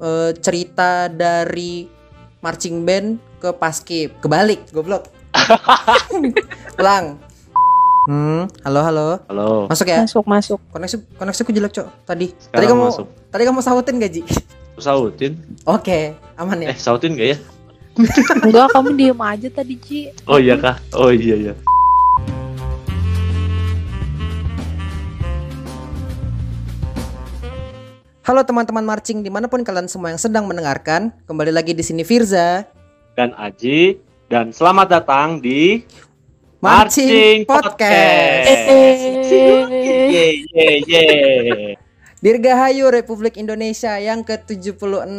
eh, cerita dari marching band ke paskib. Kebalik, goblok. Ulang. Hmm, halo halo. Halo. Masuk ya? Masuk masuk. Koneksi koneksiku jelek, Cok. Tadi. tadi Sekarang kamu masuk. tadi kamu sautin gaji. Sautin? Oke, aman ya. Eh, sautin gak ya? Enggak, kamu diem aja tadi Ci. Oh iya kah? Oh iya iya. Halo teman-teman marching di mana pun kalian semua yang sedang mendengarkan, kembali lagi di sini Firza Dan Aji dan selamat datang di Marching Podcast. Ye ye ye. Dirgahayu Republik Indonesia yang ke-76.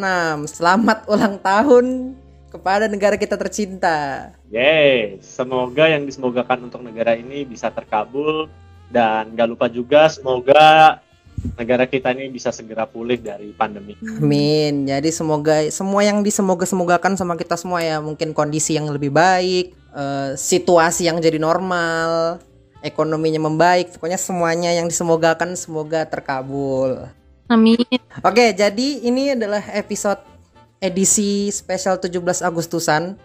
Selamat ulang tahun kepada negara kita tercinta. Yeay, semoga yang disemogakan untuk negara ini bisa terkabul dan gak lupa juga semoga negara kita ini bisa segera pulih dari pandemi. Amin. Jadi semoga semua yang disemoga-semogakan sama kita semua ya, mungkin kondisi yang lebih baik, eh, situasi yang jadi normal, ekonominya membaik, pokoknya semuanya yang disemogakan semoga terkabul. Amin. Oke, jadi ini adalah episode edisi spesial 17 Agustusan.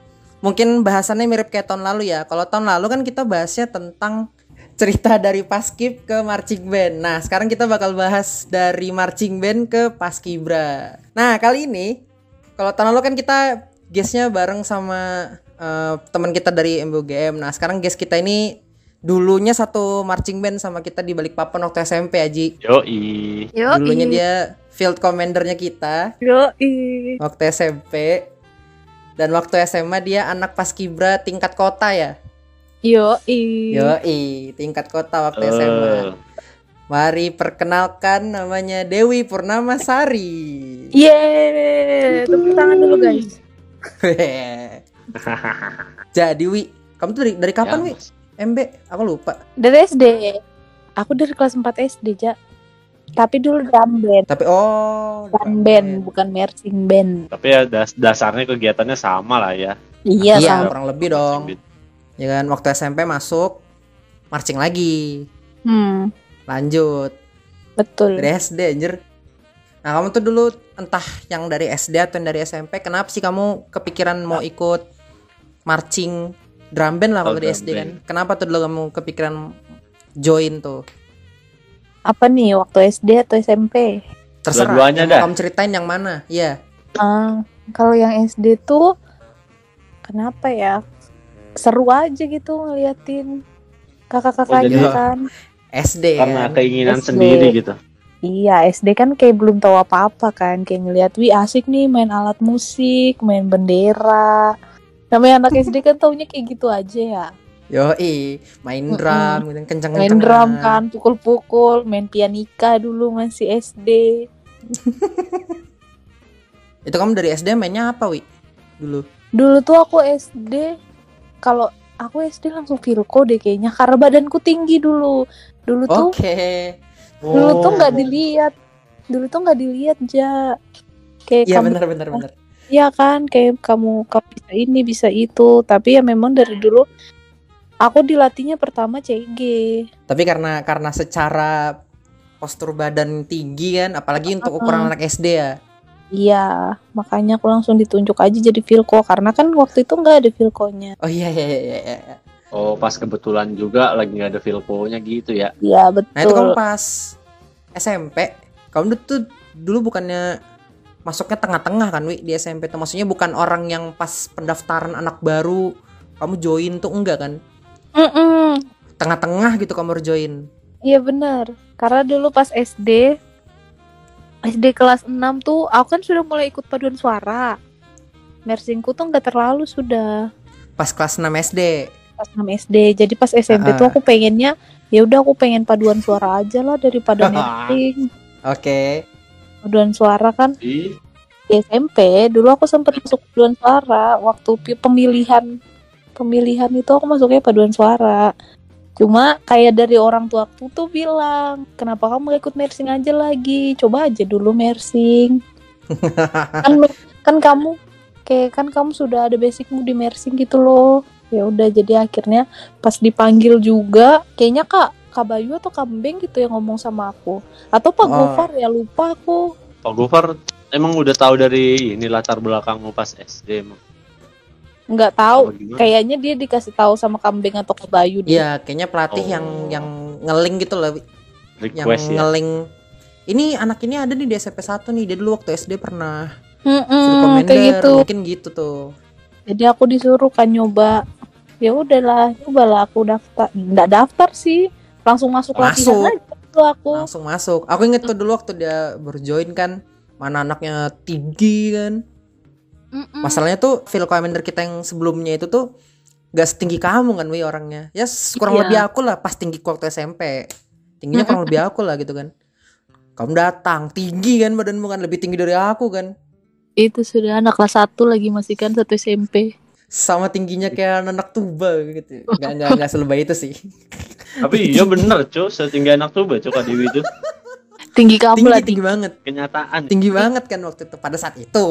Mungkin bahasannya mirip kayak tahun lalu ya. Kalau tahun lalu kan kita bahasnya tentang cerita dari Paskib ke marching band. Nah, sekarang kita bakal bahas dari marching band ke Paskibra. Nah, kali ini kalau tahun lalu kan kita guestnya bareng sama eh, teman kita dari MBUGM. Nah, sekarang guest kita ini dulunya satu marching band sama kita di Balikpapan waktu SMP Aji. Yoi. Yo. Dulunya dia field commandernya kita Yo. waktu SMP. Dan waktu SMA dia anak paskibra tingkat kota ya. Yo. Yoi, tingkat kota waktu SMA. Eh, Mari perkenalkan namanya Dewi Purnama Sari. Yeay. Tepuk tangan dulu guys. Jadi Wi, kamu tuh dari, dari kapan ya, Wi? MB, aku lupa. Dari SD. Aku dari kelas 4 SD, Ja. Tapi dulu drum band. Tapi oh, Drum band, bukan marching band. Tapi ya das- dasarnya kegiatannya sama lah ya. Iya, Iya, sama. kurang lebih dong. Ya kan, waktu SMP masuk marching lagi. Hmm, Lanjut betul. dari SD anjir. Nah, kamu tuh dulu entah yang dari SD atau yang dari SMP, kenapa sih kamu kepikiran mau ikut marching drum band lah Oh, kalau dari drum SD kan? band. Kenapa tuh dulu kamu kepikiran join tuh? Apa nih waktu SD atau SMP? Terserah. Dua-duanya dah. Kamu ceritain yang mana? Iya. Ah, kalau yang SD tuh kenapa ya? Seru aja gitu ngeliatin kakak-kakaknya Oh, kan. SD Karena kan. keinginan SD. sendiri gitu. Iya, SD kan kayak belum tahu apa-apa kan, kayak ngeliat, wih asik nih main alat musik, main bendera. Namanya anak SD kan taunya kayak gitu aja ya. Yoi, main drum gitu kenceng Main drum kan, pukul-pukul, main pianika dulu masih SD. Itu kamu dari SD mainnya apa, Wi? Dulu. Dulu tuh aku SD, kalau aku SD langsung Vilko deh kayaknya, karena badanku tinggi dulu. Dulu tuh Oke. dulu tuh Oh. nggak dilihat dulu tuh nggak dilihat ja kayak Iya kamu benar benar benar. ya kan kayak kamu kamu bisa ini bisa itu tapi ya memang dari dulu aku dilatihnya pertama CG Tapi karena karena secara postur badan tinggi kan, apalagi untuk ukuran anak SD ya. Iya makanya aku langsung ditunjuk aja jadi Vilko karena kan waktu itu nggak ada Vilkonya Oh iya iya iya iya. iya. Oh, pas kebetulan juga lagi nggak ada Vilko-nya gitu ya. iya betul Nah itu kamu pas SMP, kamu tuh dulu bukannya masuknya tengah-tengah kan, Wi, di SMP tuh. Maksudnya bukan orang yang pas pendaftaran anak baru kamu join tuh enggak kan? Mm-mm. Tengah-tengah gitu kamu join. iya benar karena dulu pas SD SD kelas 6 tuh aku kan sudah mulai ikut paduan suara Mersingku tuh nggak terlalu sudah Pas kelas 6 SD. pas 6 SD. Jadi pas SMP Ah. tuh aku pengennya ya udah aku pengen paduan suara aja lah daripada meeting. Oke. Paduan suara kan Di SMP dulu aku sempat masuk paduan suara waktu pemilihan pemilihan itu aku masuknya paduan suara. Cuma kayak dari orang tua aku tuh bilang, kenapa kamu ikut mersing aja lagi? Coba aja dulu mersing. kan kan kamu kayak kan kamu sudah ada basicmu di mersing gitu loh. Ya udah jadi akhirnya pas dipanggil juga kayaknya Kak Kak Bayu atau Kak Beng gitu yang ngomong sama aku atau Pak Oh. Gofar ya lupa aku Pak Gofar emang udah tahu dari ini latar belakangmu pas SD emang. Nggak tahu kayaknya dia dikasih tahu sama kambing atau ke Bayu deh. Iya, kayaknya pelatih Oh. yang yang ngeling gitu loh, yang request ya. ngeling. Ini anak ini ada nih di SMP 1 nih. Dia dulu waktu SD pernah film Commander, kayak gitu mungkin gitu tuh. jadi aku disuruh kan nyoba ya udahlah cobalah aku daftar nggak daftar sih langsung masuk, Masuk. latihan aja tuh aku Langsung masuk. Aku inget tuh dulu waktu dia baru join kan, mana anaknya tinggi kan. Mm-mm. Masalahnya tuh Phil Commander kita yang sebelumnya itu tuh gak setinggi kamu kan, Wi orangnya. Ya s- kurang Iya. lebih aku lah pas tinggi waktu SMP. Tingginya kurang lebih aku lah gitu kan. Kamu datang tinggi kan badanmu kan lebih tinggi dari aku kan. itu sudah anak kelas satu lagi masih kan satu SMP Sama tingginya kayak anak tuba gitu. Gak gak gak selebay itu sih. Tapi iya bener, Cuk, setinggi anak tuh baca Kak Dewi itu tinggi kamu Tinggi lah tinggi banget. kenyataan. Tinggi banget kan waktu itu pada saat itu.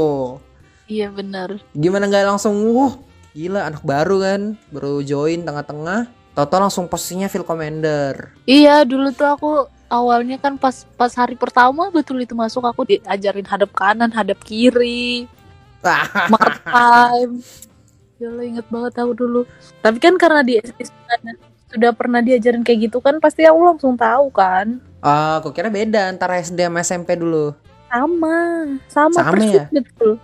Iya benar Gimana nggak langsung wah gila anak baru kan baru join tengah-tengah. Toto langsung posisinya Phil Commander. iya dulu tuh aku awalnya kan pas pas hari pertama betul itu masuk aku diajarin hadap kanan hadap kiri mark time ya Allah inget banget aku dulu tapi kan karena di SD sudah, pernah diajarin kayak gitu kan pasti aku langsung tahu kan Ah, aku kira beda antara SD sama SMP dulu. sama sama, Sama persis ya? betul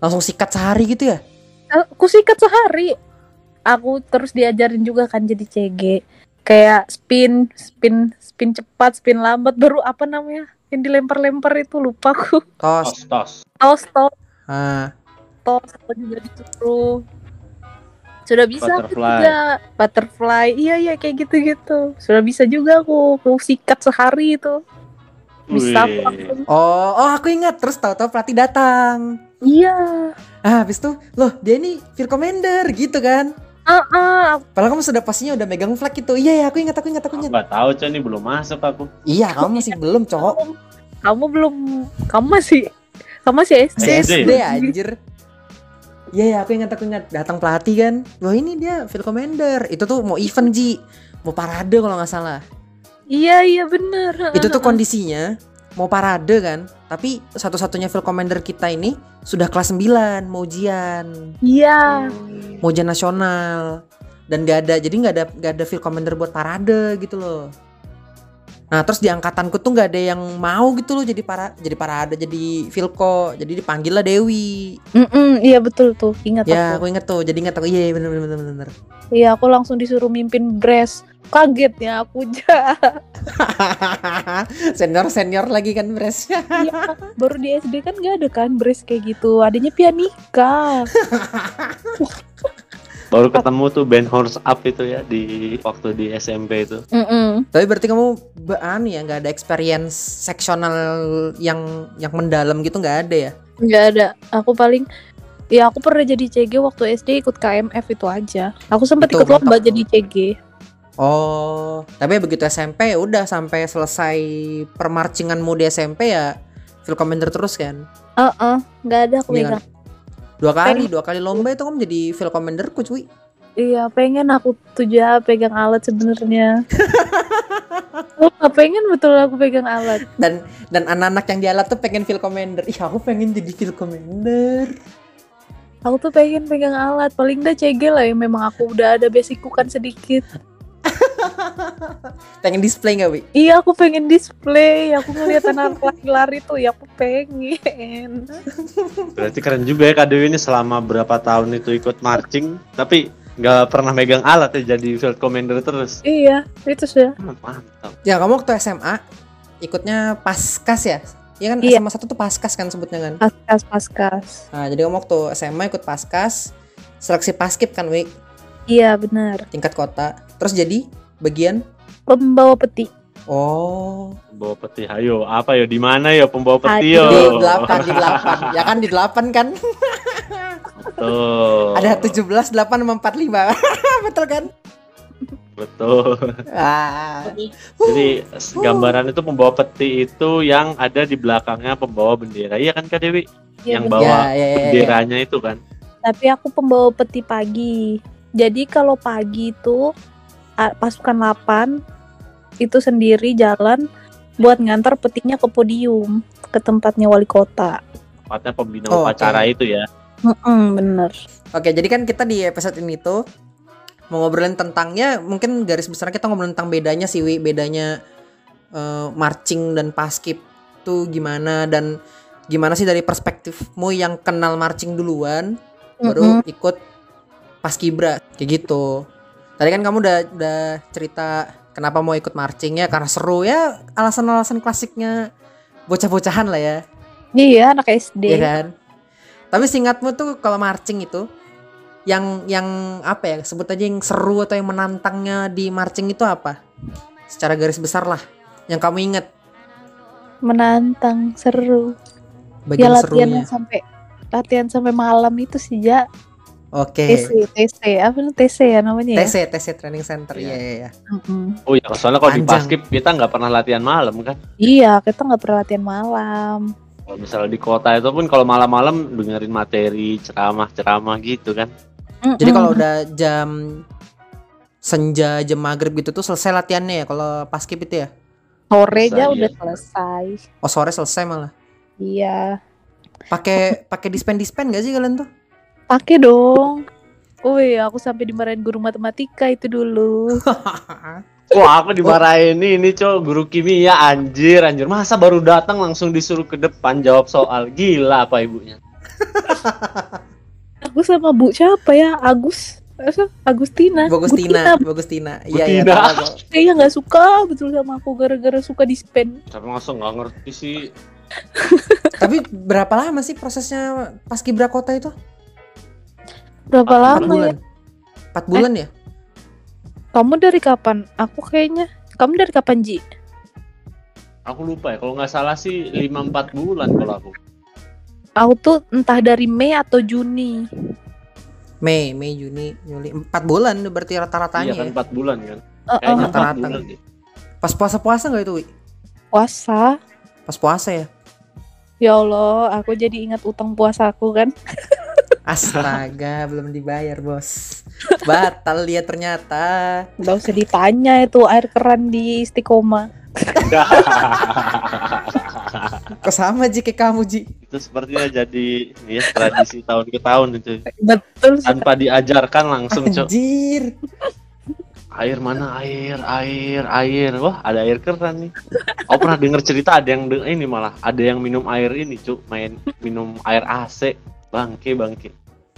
Langsung sikat sehari gitu ya? aku sikat sehari. Aku terus diajarin juga kan jadi CG kayak spin spin spin cepat spin lambat. Baru apa namanya? Yang dilempar-lempar itu lupa aku. Tos. Tos, tos. tos Ah, tos aku juga disuruh. Sudah bisa aku Butterfly. juga. Butterfly. Iya iya kayak gitu gitu sudah bisa juga aku. Aku sikat sehari itu aku langsung oh, oh aku ingat. Terus tahu-tahu pelatih datang. iya Ah, habis itu, loh dia ini Phil Commander gitu kan? ah ah Padahal kamu sudah pastinya udah megang flag itu. Iya ya, aku ingat, aku ingat, aku Aku ingat. nggak tahu, Cuk, ini belum masuk aku. Iya, kamu masih belum, cowok. kamu belum kamu masih kamu masih SD SD. Anjir. Iya ya, aku ingat, aku ingat. Datang pelatih kan. Loh ini dia Phil Commander. Itu tuh mau event Ji, mau parade kalau nggak salah. Iya iya bener Itu tuh kondisinya mau parade kan. Tapi satu-satunya Phil Commander kita ini sudah kelas 9 mau ujian, iya mau ujian nasional. Dan gak ada, jadi nggak ada nggak ada Phil Commander buat parade gitu loh. Nah terus di angkatanku tuh nggak ada yang mau gitu loh jadi para jadi parade jadi Philco jadi dipanggil lah Dewi Mm-mm, iya betul tuh ingat Ya, aku aku inget tuh. Jadi inget aku. Iya, iya, bener, bener, bener, bener. iya aku langsung disuruh mimpin brass kaget ya aku ja senior senior lagi kan beresnya. Iya, baru di SD kan gak ada kan brass kayak gitu adanya pianika Baru ketemu tuh band Horse Up itu ya di waktu di SMP itu. Mm-mm. Tapi berarti kamu bean ya nggak ada experience seksional yang yang mendalam gitu nggak ada ya? nggak ada aku paling ya aku pernah jadi CG waktu SD ikut KMF itu aja aku sempat ikut lomba jadi CG Oh, tapi begitu SMP udah sampai selesai permarcinganmu di SMP ya Phil Commander terus kan? Heeh, nggak ada aku Iya kan? Dua kali, dua kali lomba itu kamu jadi Phil Commander ku cuy. Iya, pengen aku tuh ja pegang alat sebenarnya. oh, nggak pengen betul aku pegang alat. Dan dan anak-anak yang di alat tuh pengen Phil Commander. Ih, aku pengen jadi Phil Commander. Aku tuh pengen pegang alat, paling nggak CG lah yang memang aku udah ada basicku kan sedikit. Pengen display nggak, Wi? Iya, aku pengen display. Aku ngeliat anak lari-lari tuh, ya aku pengen. Berarti keren juga ya Kak Dewi ini selama berapa tahun itu ikut marching, tapi nggak pernah megang alat ya jadi field commander terus. Iya, itu sudah. Ah, Mantap. Ya, kamu waktu SMA ikutnya paskas ya? Iya kan Iya. SMA satu tuh paskas kan sebutnya kan? Paskas, paskas. Nah, jadi kamu waktu SMA ikut paskas, seleksi paskip kan, Wi? Iya, benar. Tingkat kota. Terus jadi bagian Pembawa peti. Oh, Pembawa peti, ayo apa ya di mana ya pembawa peti yo? di delapan, di delapan. Ya kan di delapan kan? Betul. Ada 17, 8 sama 45. Betul kan? Betul. Ah. Jadi s- gambaran itu pembawa peti itu yang ada di belakangnya pembawa bendera. Iya kan Kak Dewi? Iya, Yang bawa Ya, ya, ya, ya. Benderanya itu kan. Tapi aku pembawa peti pagi. Jadi kalau pagi itu pasukan 8 itu sendiri jalan buat ngantar petinya ke podium. ke tempatnya wali kota. Tempatnya pembina Oh, upacara oke. itu ya. Mm-mm, bener. Oke, jadi kan kita di episode ini tuh mau ngobrolin tentangnya mungkin garis besar kita ngobrolin tentang bedanya sih Wi, bedanya eh, marching dan paskib tuh gimana dan gimana sih dari perspektifmu yang kenal marching duluan baru ikut paskibra kayak gitu. Tadi kan kamu udah udah cerita kenapa mau ikut marching ya karena seru ya alasan-alasan klasiknya bocah-bocahan lah ya. Iya, anak SD. Iya kan? Tapi singkatmu tuh kalau marching itu yang yang apa ya sebut aja yang seru atau yang menantangnya di marching itu apa? Secara garis besar lah yang kamu inget Menantang, seru. Ya bagian latihan serunya. sampai latihan sampai malam itu sih ja. Oke. TC, TC, apa namanya TC ya namanya ya? TC TC Training Center Iya. ya ya ya. Mm-mm. Oh iya, soalnya kalau di paskib kita nggak pernah latihan malam kan. Iya, kita nggak pernah latihan malam. Kalau misalnya di kota itu pun kalau malam-malam dengerin materi ceramah-ceramah gitu kan. Jadi Mm-mm. kalau udah jam senja jam maghrib gitu tuh selesai latihannya ya kalau paskib itu ya. sore aja Selesai, udah iya. selesai. Oh sore selesai malah. Iya, Pakai pakai dispen dispen gak sih kalian tuh? Pakai dong. Wih, aku sampai dimarahin guru matematika itu dulu. Wah aku dimarahin ini, ini cowok guru kimia anjir anjir masa baru datang langsung disuruh ke depan jawab soal gila apa ibunya Aku sama Bu siapa ya? Agus. Agustina. Bagustina, Bagustina. Iya iya. Kayaknya nggak suka betul sama aku gara-gara suka dispen. tapi masa nggak ngerti sih Tapi berapa lama sih prosesnya paskibra kota itu? Berapa Empat lama ya? bulan. Empat bulan ya? Kamu dari kapan? Aku kayaknya. Kamu dari kapan Ji? aku lupa ya kalau nggak salah sih 5-4 bulan kalau aku Aku tuh entah dari Mei atau Juni. Mei, Mei, Juni, Juli. Empat bulan berarti iya rata-ratanya kan ya. 4 bulan kan kayaknya 4 Rata-rata. Pas puasa-puasa nggak itu, Wi? Puasa. Pas puasa ya? Ya Allah, aku jadi ingat utang puasaku kan. Astaga, belum dibayar, Bos. Batal dia ternyata. Gak usah ditanya itu air keran di Istiqomah. Kok sama Ji kayak kamu, Ji? itu sepertinya jadi ya tradisi tahun ke tahun itu Betul sih. tanpa diajarkan langsung cok Anjir. air mana air air air wah ada air keran nih aku pernah denger cerita ada yang de- ini malah ada yang minum air ini cuk main minum air AC bangke bangke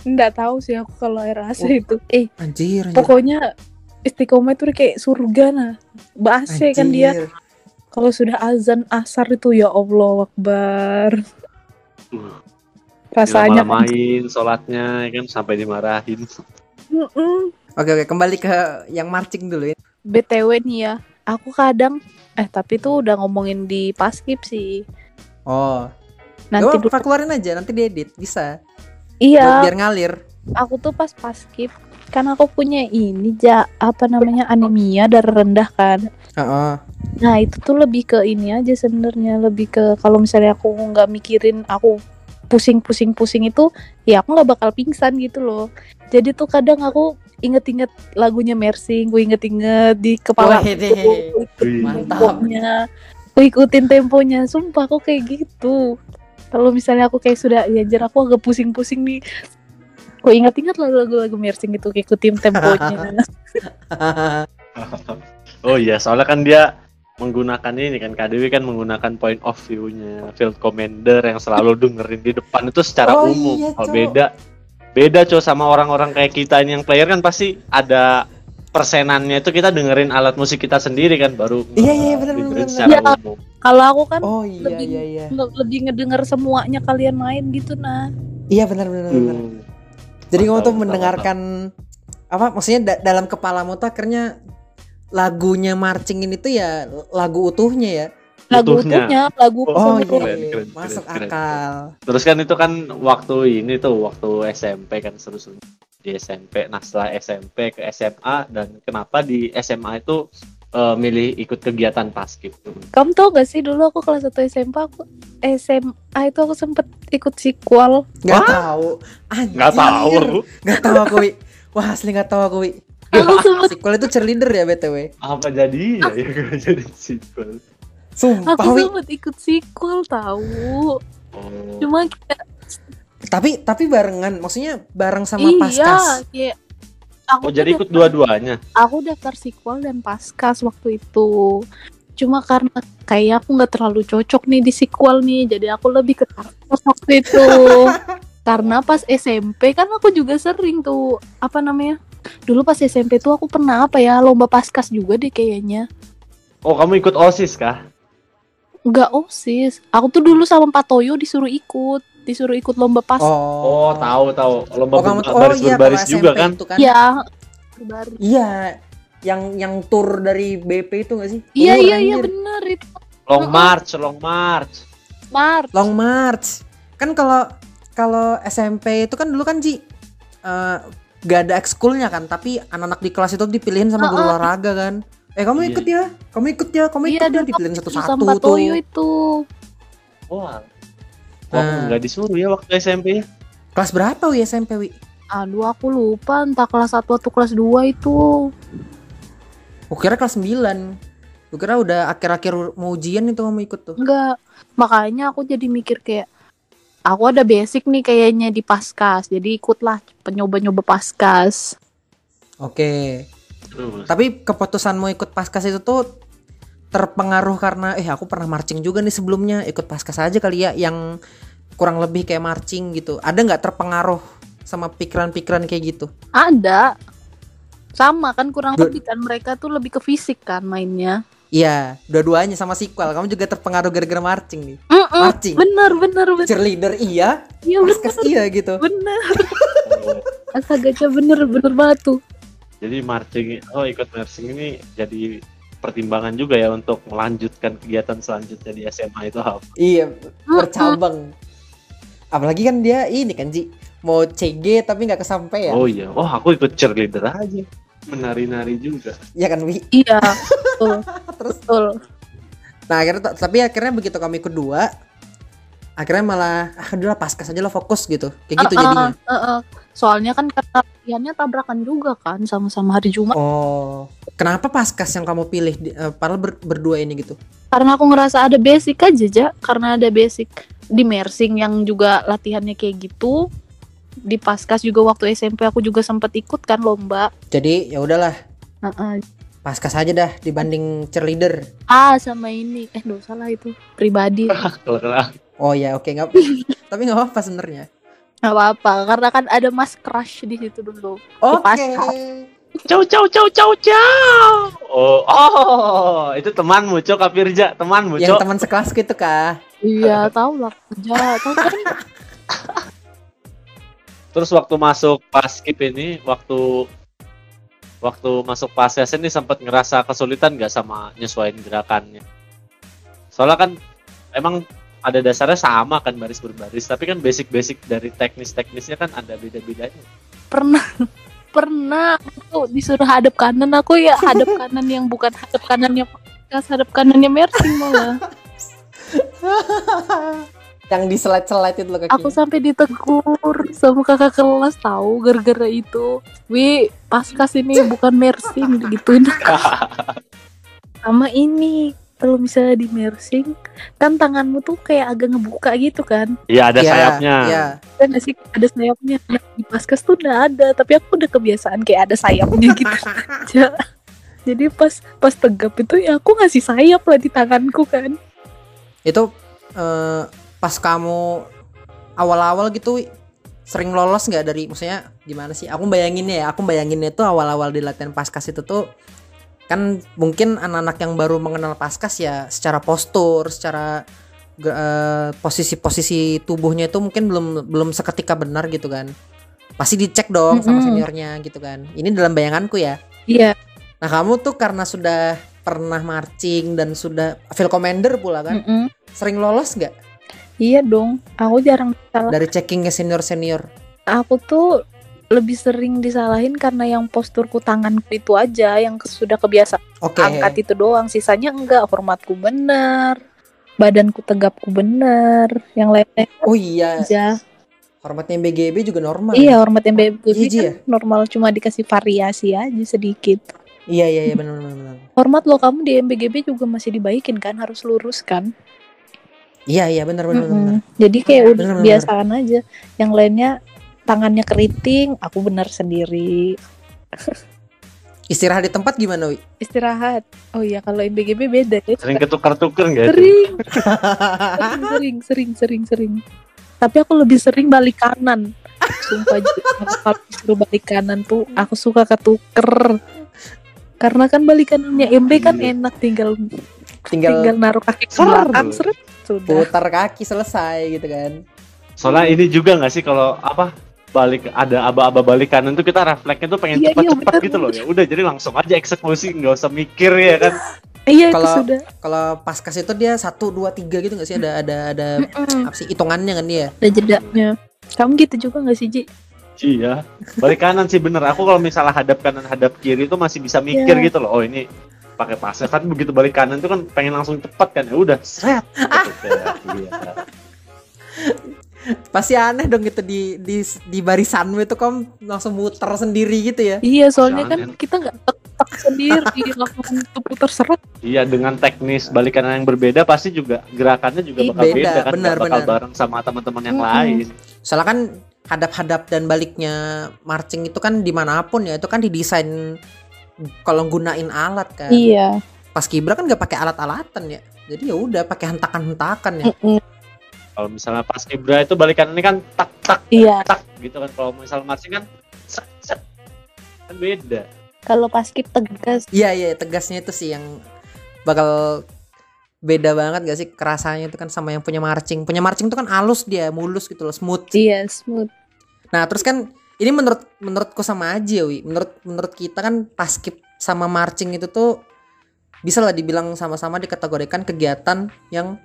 Nggak tahu sih aku kalau air AC Oh. itu. Eh, Anjir, anjir. pokoknya Istiqomah itu kayak surga nah. Bahasa kan dia. Kalau sudah azan asar itu ya Allah Akbar. uh, Rasanya main sholatnya ya kan sampai dimarahin Mm-mm. Oke, oke, kembali ke yang marching dulu ya. BTW nih ya, aku kadang eh tapi tuh udah ngomongin di paskip sih. Oh, Nanti Gak dulu. apa keluarin aja, nanti diedit, bisa. Iya, Biar ngalir. aku tuh pas paskip kan aku punya ini ja apa namanya anemia darah rendah kan. Heeh. Nah itu tuh lebih ke ini aja sebenarnya lebih ke kalau misalnya aku nggak mikirin aku pusing-pusing-pusing itu ya aku nggak bakal pingsan gitu loh. Jadi tuh kadang aku inget-inget lagunya Mersing, gue inget-inget di kepala Wah, deh. Mantap. aku ikutin temponya, sumpah aku kayak gitu. Kalau misalnya aku kayak sudah ya anjir aku agak pusing-pusing nih. Aku ingat-ingat lagu-lagu Mersing itu ikutin temponya. oh iya soalnya kan dia menggunakan ini kan KDW kan menggunakan point of view-nya field commander yang selalu dengerin di depan itu secara Oh umum iya, kalau beda beda cow sama orang-orang kayak kita ini yang player kan pasti ada persenannya itu kita dengerin alat musik kita sendiri kan baru Iya, iya, benar, benar, umum Kalau aku kan oh iya, Lebih- iya, iya. le- lebih ngedenger semuanya kalian main gitu nah. Iya, benar, benar, benar. Hmm. Jadi kamu tuh mantap, mendengarkan apa? Maksudnya da- dalam kepalamu tuh akhirnya lagunya marching ini tuh ya lagu utuhnya ya. Lagu Utuhnya. utuhnya, lagu Oh keseluruhan. Keren, iya, keren, masuk keren, keren. akal. Terus kan itu kan waktu ini tuh waktu SMP kan seru-seru di SMP. Nah setelah SMP ke SMA dan kenapa di SMA itu eh, milih ikut kegiatan paskib tuh? Kamu tau gak sih dulu aku kelas 1 SMP aku SMA itu aku sempet ikut sequel. Nggak Wah? tahu. Anjir. Nggak tahu aku. Nggak tahu aku, Wi. Wah, asli nggak tahu aku, Wi. Aku sempet Sequel itu cheerleader ya, BTW. Apa jadinya ya kalau jadi sequel? Sumpah, Aku Wi. sempet ikut sequel tahu. Oh. Cuma kayak Tapi tapi barengan, maksudnya bareng sama iya, Paskas. kayak aku Oh jadi ikut dua-duanya. Aku daftar sequel dan paskas waktu itu. Cuma karena kayak aku nggak terlalu cocok nih di sequel nih, jadi aku lebih ke paskas waktu itu. karena pas SMP kan aku juga sering tuh apa namanya? Dulu pas SMP tuh aku pernah apa ya lomba paskas juga deh kayaknya. Oh kamu ikut osis kah? Enggak osis. Aku tuh dulu sama Pak Toyo disuruh ikut, disuruh ikut lomba pas. Oh tahu tahu lomba Oh, kamu oh baris iya, berbaris kalau juga SMP kan? itu kan. Iya. Baru. Iya, yang yang tour dari BP itu gak sih? Iya iya iya bener itu. Long march, long march. Smart. Long March. Kan kalau kalau SMP itu kan dulu kan Ji eh, gak ada ekskulnya kan, tapi anak-anak di kelas itu dipilihin sama guru Heeh. olahraga kan. Eh kamu Iya. ikut ya, kamu ikut ya, kamu Iya ikut ya, dulu dipilihin satu-satu tuh. Itu. Wah. Wah, nggak disuruh ya waktu SMP ya? Kelas berapa wi SMP wi? Aduh aku lupa entah kelas 1 atau kelas 2 itu. Aku kira kelas 9 Aku kira udah akhir-akhir mau ujian itu kamu ikut tuh. Enggak. Makanya aku jadi mikir kayak aku ada basic nih kayaknya di paskas. Jadi ikutlah penyoba-nyoba paskas. Oke. Terus. Tapi keputusanmu ikut paskas itu tuh terpengaruh karena eh aku pernah marching juga nih sebelumnya ikut paskas aja kali ya yang kurang lebih kayak marching gitu. Ada nggak terpengaruh sama pikiran-pikiran kayak gitu? Ada. Sama kan kurang Dua- lebih kan mereka tuh lebih ke fisik kan mainnya. Iya, dua-duanya sama sequel. Kamu juga terpengaruh gara-gara marching nih. Mm-mm, Marching. Bener bener bener. Cheerleader iya, Iya bener paskas iya gitu. bener. Astaganya bener bener banget tuh. jadi marching, oh ikut marching ini jadi pertimbangan juga ya untuk melanjutkan kegiatan selanjutnya di SMA itu apa? Iya, bercabang. Apalagi kan dia ini kan Ji mau CG tapi nggak kesampaian. Oh iya, oh aku ikut cheerleader aja, menari-nari juga. Iya kan Wi? Iya. Betul. Terus betul. Nah akhirnya tapi akhirnya begitu kami ikut dua akhirnya malah ah udah lah, paskas aja lah fokus gitu kayak gitu Uh-uh, jadinya uh-uh. Soalnya kan karena latihannya tabrakan juga kan sama-sama hari Jumat. oh kenapa paskas yang kamu pilih di- eh, padahal ber- berdua ini gitu Karena aku ngerasa ada basic aja, Ja. Karena ada basic di mersing yang juga latihannya kayak gitu. Di paskas juga waktu SMP aku juga sempat ikut kan lomba. jadi ya udahlah Uh-uh. paskas aja dah dibanding cheerleader Ah sama ini, eh dosa salah itu pribadi. Oh ya oke nggak tapi nggak apa-apa sebenarnya Gak apa-apa, karena kan ada mas crush di situ dulu. oke paskas. Ciao ciao ciao ciao ciao. Oh, oh, itu temanmu, Cok Kapirja, temanmu, yang Cok. teman sekelas gitu kah Iya, tahu lah kerja, tahu kan? Terus waktu masuk paskip ini, waktu waktu masuk pases ini sempat ngerasa kesulitan nggak sama nyesuaiin gerakannya. Soalnya kan emang ada dasarnya sama kan baris berbaris, tapi kan basic-basic dari teknis-teknisnya kan ada beda-bedanya. Pernah, pernah aku disuruh hadap kanan, aku ya hadap kanan yang bukan hadap kanannya podcast, hadap kanannya mersing malah. yang di slide slide itu loh kakinya Aku sampai ditegur sama kakak kelas tahu gara-gara itu. Wi, paskas ini bukan mersing gituin. sama ini kalau misalnya di mersing kan tanganmu tuh kayak agak ngebuka gitu kan? Iya ada Iya, sayapnya. iya. kan nggak sih? Ada sayapnya. Nah, di paskas tuh udah ada tapi aku udah kebiasaan kayak ada sayapnya gitu. Aja. Jadi pas pas tegap itu ya aku ngasih sayap lah di tanganku kan. Itu eh, pas kamu awal-awal gitu sering lolos nggak dari maksudnya gimana sih? Aku bayanginnya ya aku bayanginnya itu awal-awal di latihan paskas itu tuh kan mungkin anak-anak yang baru mengenal paskas ya secara postur secara eh, posisi-posisi tubuhnya itu mungkin belum belum seketika benar gitu kan. Pasti dicek dong sama Mm-mm. seniornya gitu kan. Ini dalam bayanganku ya. Iya. Nah kamu tuh karena sudah pernah marching dan sudah field commander pula kan Mm-mm. sering lolos nggak? Iya dong. Aku jarang salah. Dari checking ke senior senior aku tuh lebih sering disalahin karena yang posturku tanganku itu aja yang sudah kebiasaan oke angkat itu doang sisanya enggak formatku bener badanku tegapku bener yang lainnya oh iya aja hormatnya BGB juga normal iya hormat yang BBB Iya, Ji, kan normal cuma dikasih variasi aja sedikit Iya iya iya benar benar benar. Hormat lo kamu di MBGB juga masih dibaikin kan, harus lurus kan. Iya iya benar benar benar. Mm-mm. Jadi kayak udah Bener, bener, biasaan aja. Yang lainnya tangannya keriting, aku benar sendiri. Istirahat di tempat gimana, Wi? Istirahat. Oh iya, kalau MBGB beda ya. Sering ketukar-tukar nggak? Sering. sering, sering, sering, sering, sering. Tapi aku lebih sering balik kanan. Sumpah kalau disuruh balik kanan tuh aku suka ketuker. Karena kan balik kanannya MB kan Iya. enak tinggal Tinggal, tinggal naruh kaki ke belakang seret sudah. putar kaki selesai gitu kan. Soalnya ini juga nggak sih kalau apa balik ada aba-aba balik kanan tuh kita refleksnya tuh pengen Iya, iya, cepat-cepat bener, gitu loh ya udah jadi langsung aja eksekusi nggak usah mikir ya kan Iya itu Kalau- sudah. Kalau paskas itu dia satu dua tiga gitu nggak sih ada ada ada Mm-mm. apa sih hitungannya kan dia? Ada jedanya. Kamu gitu juga gak sih Ji? iya balik kanan sih bener aku kalau misalnya hadap kanan hadap kiri tuh masih bisa mikir Iya. gitu loh oh ini pakai pasnya kan begitu balik kanan tuh kan pengen langsung cepat kan ya udah set iya. Pasti aneh dong gitu di di di barisanmu itu kamu langsung muter sendiri gitu ya. Iya soalnya kan kita nggak tek sendiri langsung putar seret. iya dengan teknis balik kanan yang berbeda pasti juga gerakannya juga bakal beda, beda, kan benar, bakal benar. bareng sama teman-teman yang Mm-mm. lain Soalnya kan hadap-hadap dan baliknya marching itu kan di mana pun ya itu kan didesain kalau gunain alat kan. Iya. Pas kibra kan nggak pakai alat-alatan ya. Jadi ya udah pakai hentakan-hentakan ya. Mm-mm. Kalau misalnya pas kibra itu balik kanan ini kan tak tak Iya. tak gitu kan kalau misalnya marching kan set set kan beda Kalau pas skip tegas. Iya iya tegasnya itu sih yang bakal beda banget gak sih kerasanya itu kan sama yang punya marching. Punya marching itu kan halus dia, mulus gitu loh, smooth. Iya smooth. Nah, terus kan ini menurut menurutku sama aja, Wi. Menurut menurut kita kan paskib sama marching itu tuh bisa lah dibilang sama-sama dikategorikan kegiatan yang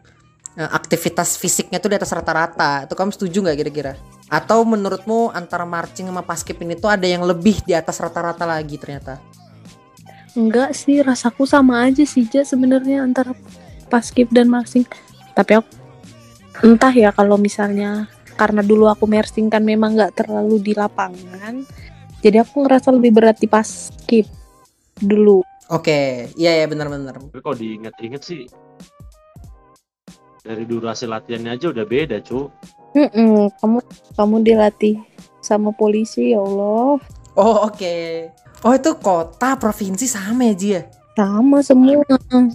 aktivitas fisiknya tuh di atas rata-rata. Itu kamu setuju nggak kira-kira? Atau menurutmu antara marching sama paskib ini tuh ada yang lebih di atas rata-rata lagi ternyata? Enggak sih, rasaku sama aja sih Ja sebenarnya antara pas skip dan marching. Tapi aku entah ya kalau misalnya karena dulu aku mersing kan memang nggak terlalu di lapangan. Jadi aku ngerasa lebih berat di pas skip dulu. Oke, iya ya benar-benar. tapi kalau diinget-inget sih dari durasi latihannya aja udah beda cu Mm-mm, kamu kamu dilatih sama polisi ya Allah. Oh oke. Oh itu kota provinsi sama ya Ji ya? Sama semua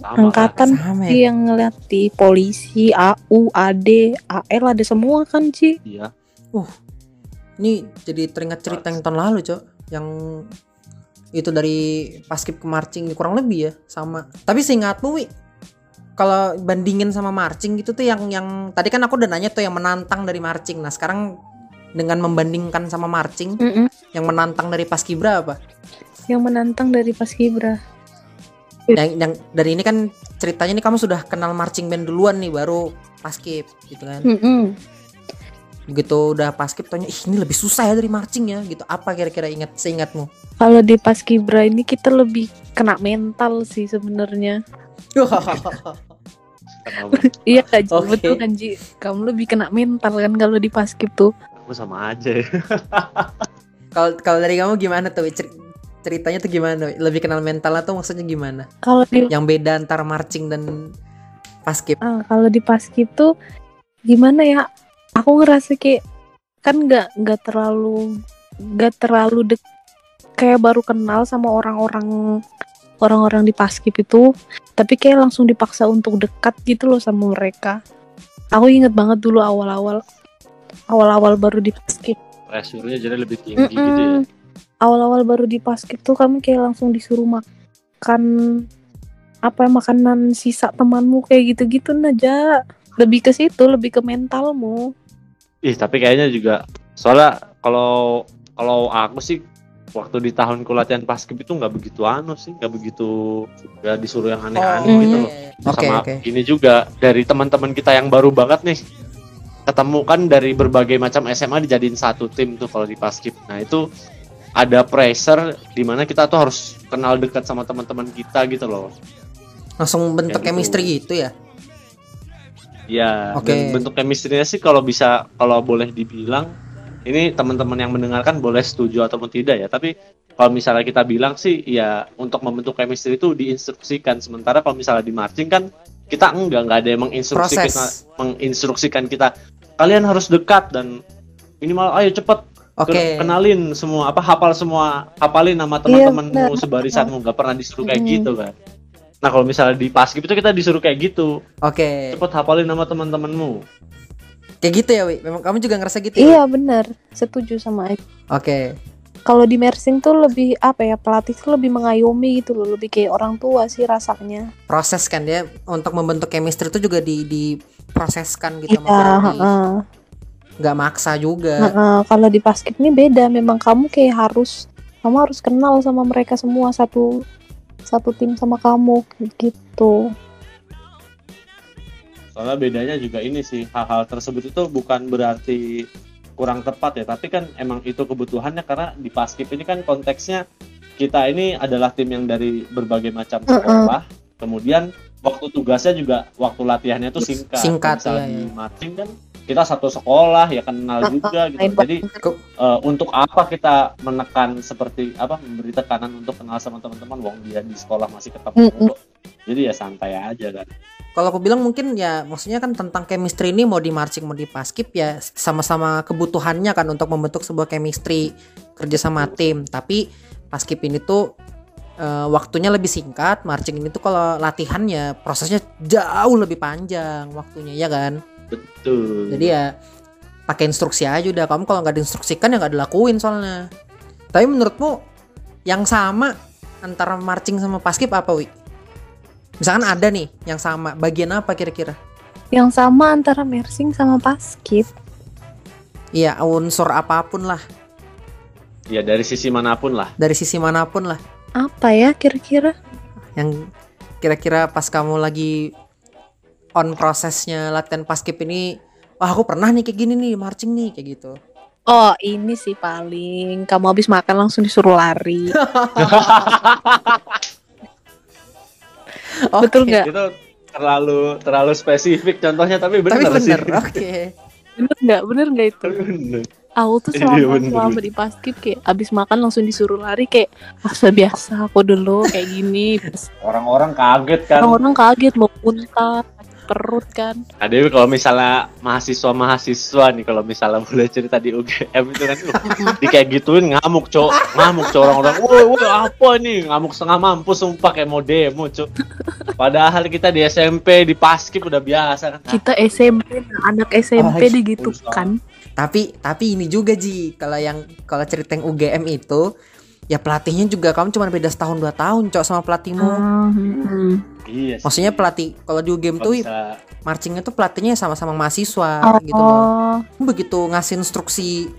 angkatan Sama ya. yang ngelatih polisi, AU, AD, AL ada semua kan Ci? iya Ini jadi teringat cerita yang tahun lalu cok, yang itu dari paskib ke marching kurang lebih ya sama. Tapi seingatmu wi, kalau bandingin sama marching gitu tuh yang yang tadi kan aku udah nanya tuh yang menantang dari marching. Nah sekarang dengan membandingkan sama marching, Mm-mm. yang menantang dari paskibra apa? Yang menantang dari Paskibra. Yang yang dari ini kan ceritanya nih kamu sudah kenal marching band duluan nih baru paskib gitu kan. Mm-mm. begitu udah paskib tanya ih ini lebih susah ya dari marching ya gitu apa kira-kira ingat seingatmu Kalau di Paskibra ini kita lebih kena mental sih sebenarnya. Iya Ji, Oke. betul kan Ji. Kamu lebih kena mental kan kalau di Paskib tuh. aku sama aja ya. kalau kalau dari kamu gimana tuh? Cer- ceritanya tuh gimana lebih kenal mental atau maksudnya gimana Kalau di yang beda antara marching dan paskib ah, kalau di Paskib tuh gimana ya? Aku ngerasa kayak kan nggak nggak terlalu nggak terlalu dek kayak baru kenal sama orang-orang orang-orang di Paskib itu tapi kayak langsung dipaksa untuk dekat gitu loh sama mereka. Aku inget banget dulu awal-awal. Awal-awal baru di Paskib pressure-nya jadi lebih tinggi gitu ya? Awal-awal baru di Paskib tuh kamu kayak langsung disuruh makan apa makanan sisa temanmu kayak gitu-gitu aja lebih ke situ lebih ke mentalmu. Ih tapi kayaknya juga soalnya kalau kalau aku sih waktu di tahunku latihan paskib itu nggak begitu anu sih nggak begitu nggak disuruh yang aneh-aneh Oh, gitu iya, loh. oke sama oke ini juga dari teman-teman kita yang baru banget nih ketemu kan dari berbagai macam SMA dijadiin satu tim tuh kalau di paskib nah itu ada pressure di mana kita tuh harus kenal dekat sama teman-teman kita gitu loh. Langsung bentuk gitu. chemistry gitu ya? Ya Oke. dan bentuk chemistry-nya sih kalau bisa kalau boleh dibilang ini teman-teman yang mendengarkan boleh setuju ataupun tidak ya tapi kalau misalnya kita bilang sih ya untuk membentuk chemistry itu diinstruksikan sementara kalau misalnya di marching kan kita enggak enggak ada yang menginstruksikan Proses. menginstruksikan kita kalian harus dekat dan minimal ayo cepet Oke. ke- kenalin semua apa hafal semua hafalin nama Iya, teman-temanmu sebarisanmu nggak pernah disuruh kayak Mm. gitu kan nah kalau misalnya di paskib itu kita disuruh kayak gitu Oke. cepet hafalin nama teman-temanmu Kayak gitu ya, Wi. Memang kamu juga ngerasa gitu ya? Iya benar, setuju sama Aik. Oke. Kalau di mersing tuh lebih apa ya pelatih tuh lebih mengayomi gitu loh, lebih kayak orang tua sih rasanya. Proses kan dia untuk membentuk chemistry itu juga di diproseskan gitu Iya, sama pelatih. Nggak maksa juga. Heeh, kalau di basket ini beda, memang kamu kayak harus kamu harus kenal sama mereka semua satu satu tim sama kamu gitu. Soalnya bedanya juga ini sih hal-hal tersebut itu bukan berarti kurang tepat ya tapi kan emang itu kebutuhannya karena di paskib ini kan konteksnya kita ini adalah tim yang dari berbagai macam sekolah kemudian waktu tugasnya juga waktu latihannya tuh singkat Singkat, Misalnya iya, di iya. marching kan kita satu sekolah ya kenal juga gitu jadi eh, untuk apa kita menekan seperti apa memberi tekanan untuk kenal sama teman-teman wong dia di sekolah masih ketemu Mm-mm. mulu. jadi ya santai aja kan Kalau aku bilang mungkin ya maksudnya kan tentang chemistry ini mau di marching mau di paskib ya sama-sama kebutuhannya kan untuk membentuk sebuah chemistry kerja sama tim. Tapi paskib ini tuh eh, waktunya lebih singkat, marching ini tuh kalau latihannya prosesnya jauh lebih panjang waktunya ya kan. betul Jadi ya pakai instruksi aja udah. Kamu kalau nggak diinstruksikan ya nggak dilakuin soalnya. Tapi menurutmu yang sama antara marching sama paskib apa wi? Misalkan ada nih yang sama, bagian apa kira-kira? Yang sama antara mersing sama basket. Iya unsur apa pun lah, ya dari sisi mana pun lah dari sisi mana pun lah. Apa ya kira-kira? Yang kira-kira pas kamu lagi on prosesnya latihan paskib ini, wah aku pernah nih kayak gini nih marching nih kayak gitu. Oh, ini sih paling kamu habis makan langsung disuruh lari. Betul Oke. nggak? itu terlalu terlalu spesifik contohnya tapi Tapi benar sih bener, oke. Bener nggak? Bener nggak itu? Tapi bener. Aku tuh Iya, selama bener. selama di paskib kayak abis makan langsung disuruh lari kayak masa biasa aku dulu kayak gini. orang-orang kaget kan Orang-orang kaget mau muntah perut kan. Nah, Dewi kalau misalnya mahasiswa-mahasiswa nih kalau misalnya boleh cerita di UGM itu kan uh, di kayak gituin ngamuk cok. Ngamuk cok orang-orang. Woi woi apa nih? Ngamuk setengah mampus sumpah kayak mau demo cok. Padahal kita di SMP di paskib udah biasa kan. Kita SMP, nah, anak SMP Oh, digitukan. Tapi tapi ini juga Ji, kalau yang kalau cerita yang UGM itu ya pelatihnya juga kamu cuma beda setahun dua tahun cok sama pelatihmu. Hmm. iya sih. Maksudnya pelatih kalau di UGM Kalau tuh bisa- marchingnya tuh pelatihnya sama-sama mahasiswa Oh, gitu loh. Begitu ngasih instruksi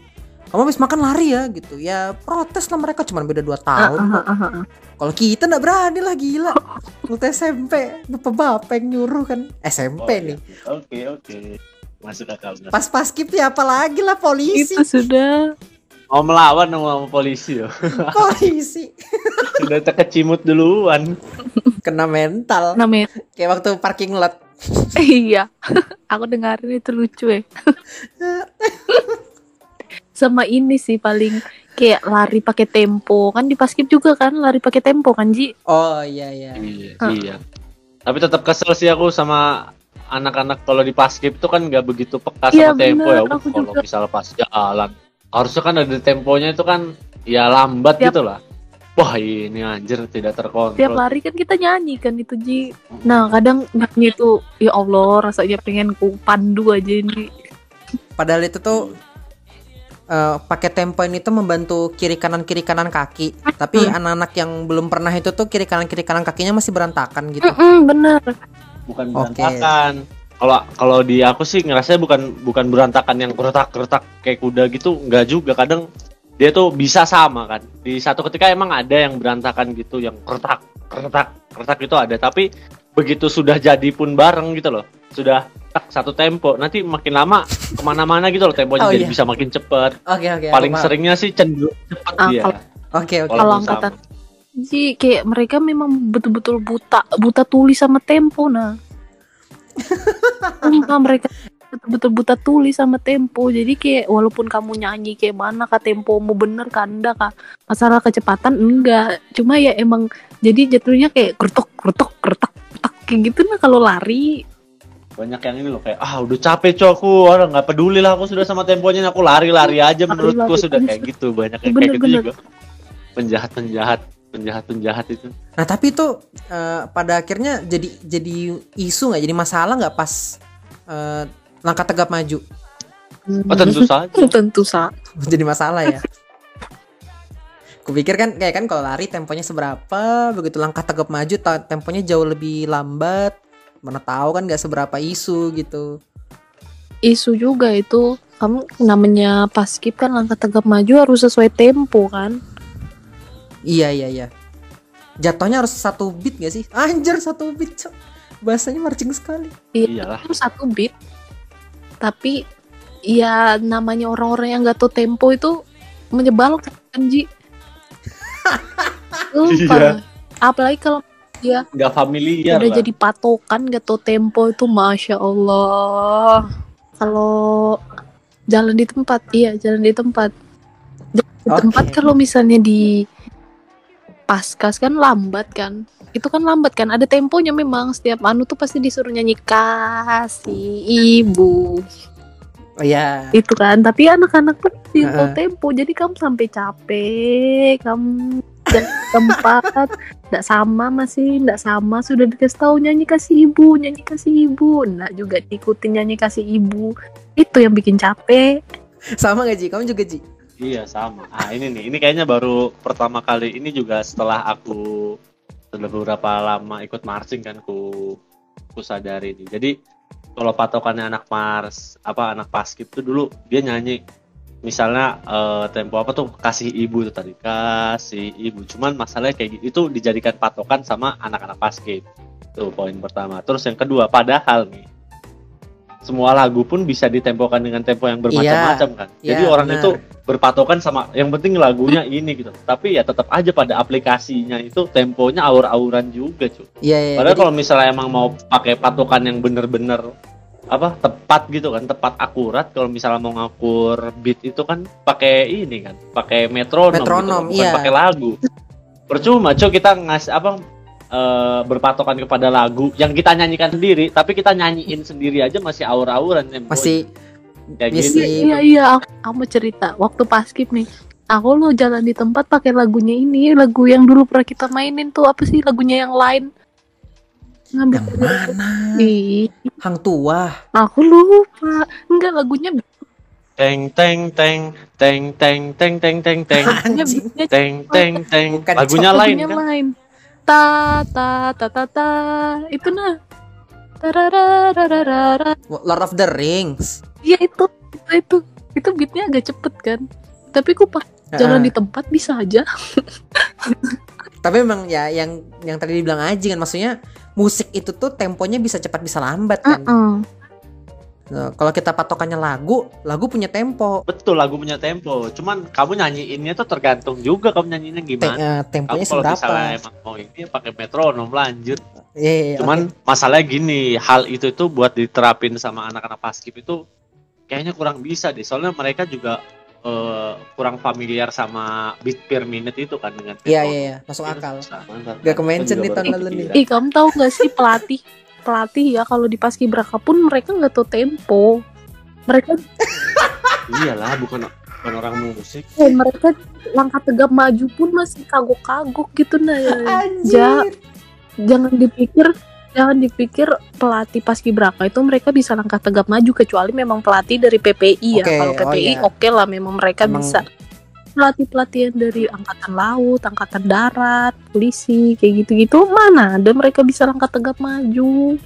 kamu habis makan lari ya gitu ya protes lah mereka cuma beda dua tahun ah, kok. ah, ah, ah. Kalau kita nggak berani lah gila. Waktu SMP bapak-bapak yang nyuruh kan SMP Oh, iya. nih. oke oke masuk akal. Pas pas skip ya apalagi lah polisi. Itu sudah. Mau melawan sama polisi yo. Polisi. Sudah terkecimut duluan. Kena mental. Namanya kayak waktu parking lot. iya. Aku dengerin itu lucu ya. Sama ini sih paling kayak lari pakai tempo. Kan di paskib juga kan lari pakai tempo kan Ji? Oh iya iya. iya iya. Tapi tetap kesel sih aku sama anak-anak kalau di paskib tuh kan nggak begitu peka sama Iya, tempo bener, ya aku kalau misalnya pas jalan harusnya kan ada temponya itu kan ya lambat Tiap- gitu lah wah ini anjir tidak terkontrol. Tiap lari kan kita nyanyi kan itu Ji. Nah kadang nyanyi itu ya Allah rasanya pengen ku pandu aja ini. Padahal itu tuh eh, pakai tempo ini tuh membantu kiri kanan kiri kanan kaki. Tapi anak-anak yang belum pernah itu tuh kiri kanan kiri kanan kakinya masih berantakan gitu. Mm-mm, bener bukan Oke. berantakan kalau kalau di aku sih ngerasanya bukan bukan berantakan yang keretak keretak kayak kuda gitu nggak juga. Kadang dia tuh bisa sama kan. Di satu ketika emang ada yang berantakan gitu yang keretak keretak keretak itu ada. Tapi begitu sudah jadi pun bareng gitu loh. Sudah tak satu tempo nanti makin lama ke mana-mana gitu loh temponya. Oh, jadi iya. bisa makin cepet. Oke oke. aku paling seringnya sih cenderung cepet Ah, dia. kalau- Oke oke. Kalau angkatan Ji kayak mereka memang betul-betul buta buta tulis sama tempo nah Sumpah mereka betul-betul buta tulis sama tempo. Jadi kayak walaupun kamu nyanyi kayak mana kak tempomu bener kan? Enggak kak. Masalah kecepatan enggak. Cuma ya emang jadi jatuhnya kayak kerutuk kerutuk kerutak kerutak kayak gitu nah kalau lari. Banyak yang ini loh kayak ah udah capek cok. Aku orang nggak peduli lah. Aku sudah sama temponya aku lari-lari aja menurutku sudah kayak gitu. Banyak yang Bener, kayak gitu bener. juga. Penjahat penjahat penjahat penjahat itu. Nah tapi itu eh, pada akhirnya jadi jadi isu nggak? Jadi masalah nggak pas eh, langkah tegap maju? Oh, tentu saja. Tentu sa. Jadi masalah ya. Kupikir kan kayak kan kalau lari temponya seberapa, begitu langkah tegap maju temponya jauh lebih lambat. Mana tahu kan nggak seberapa isu gitu. isu juga itu. Kamu namanya paskib kan langkah tegap maju harus sesuai tempo kan Iya iya iya. Jatuhnya harus satu beat gak sih? Anjir satu beat. Cok. Bahasanya marching sekali. iyalah itu satu beat tapi ya namanya orang-orang yang gak tahu tempo itu menyebalkan Ji Sumpah. apalagi kalau dia nggak familiar udah lah jadi patokan gak tahu tempo itu masya Allah kalau jalan di tempat iya jalan di tempat Jalan di Oke. tempat kalau misalnya di paskas kan lambat kan. Itu kan lambat kan. Ada temponya memang. Setiap anu tuh pasti disuruh nyanyi kasih ibu. Oh iya. itu kan. Tapi anak-anak tuh tidak tahu Heeh. tempo. Jadi kamu sampai capek. Kamu dan tempat. Tidak sama masih. Tidak sama. Sudah dikasih tahu nyanyi kasih ibu. Nyanyi kasih ibu. Nggak juga diikutin nyanyi kasih ibu. Itu yang bikin capek. Sama gak Ji? Kamu juga Ji? Iya sama. Ah ini nih ini kayaknya baru pertama kali ini juga setelah aku sudah beberapa lama ikut marching kan ku ku sadari nih. Jadi kalau patokannya anak mars apa anak paskib tuh dulu dia nyanyi misalnya eh, tempo apa tuh kasih ibu tuh tadi kasih ibu. Cuman masalahnya kayak gitu itu dijadikan patokan sama anak-anak paskib tuh poin pertama. Terus yang kedua padahal nih semua lagu pun bisa ditempokan dengan tempo yang bermacam-macam kan jadi Iya, orang benar. itu berpatokan sama yang penting lagunya ini gitu tapi ya tetap aja pada aplikasinya itu temponya aur-auran juga cuy Iya iya. Padahal Jadi- kalau misalnya emang mau pakai patokan yang bener-bener apa tepat gitu kan tepat akurat kalau misalnya mau ngakur beat itu kan pakai ini kan pakai metronom, Metronom, gitu, bukan iya. pakai lagu percuma cuy kita ngasih apa eh, berpatokan kepada lagu yang kita nyanyikan sendiri tapi kita nyanyiin sendiri aja masih aur-auran temponya. masih kayak masih- gitu. iya iya aku, aku mau cerita. Waktu paskib nih aku lo jalan di tempat pakai lagunya ini lagu yang dulu pernah kita mainin tuh apa sih lagunya yang lain? Ngambil yang mana? Ih, Hang tua. aku lupa. Enggak lagunya teng teng teng teng teng teng teng teng teng. Teng teng teng. Lagunya lain kan? lain ta ta ta ta ta itu nah. Lord of the Rings. Iya itu itu itu itu beatnya agak cepet kan tapi aku pas jalan di tempat bisa aja Tapi memang ya yang yang tadi dibilang Aji kan maksudnya musik itu tuh temponya bisa cepat bisa lambat kan. Heeh. Nah, kalau kita patokannya lagu, lagu punya tempo. Betul lagu punya tempo. Cuman kamu nyanyiinnya tuh tergantung juga kamu nyanyiinnya Te- gimana. eh, temponya Kamu kalau seberapa? misalnya emang mau ini ya pakai metronom lanjut. Iya, iya, iya, Cuman masalahnya gini, hal itu itu buat diterapin sama anak-anak paskib itu kayaknya kurang bisa deh. Soalnya mereka juga eh, kurang familiar sama beat per minute itu kan dengan. Iya, tempo. iya, iya, masuk Itu akal. Gak ke-mention di juga tahun lalu nih. kepikiran. Ih kamu tahu nggak sih pelatih pelatih ya kalau di paskibraka pun mereka nggak tahu tempo. Mereka Iyalah, bukan bukan orang musik. eh, mereka langkah tegap maju pun masih kagok-kagok gitu nah. Ja, jangan dipikir jangan dipikir pelatih paskibraka itu mereka bisa langkah tegap maju kecuali memang pelatih dari PPI ya. Oke, kalau oh PPI iya. oke lah memang mereka Emang- bisa pelatih pelatihan dari angkatan laut angkatan darat polisi kayak gitu-gitu mana ada mereka bisa langkah tegap maju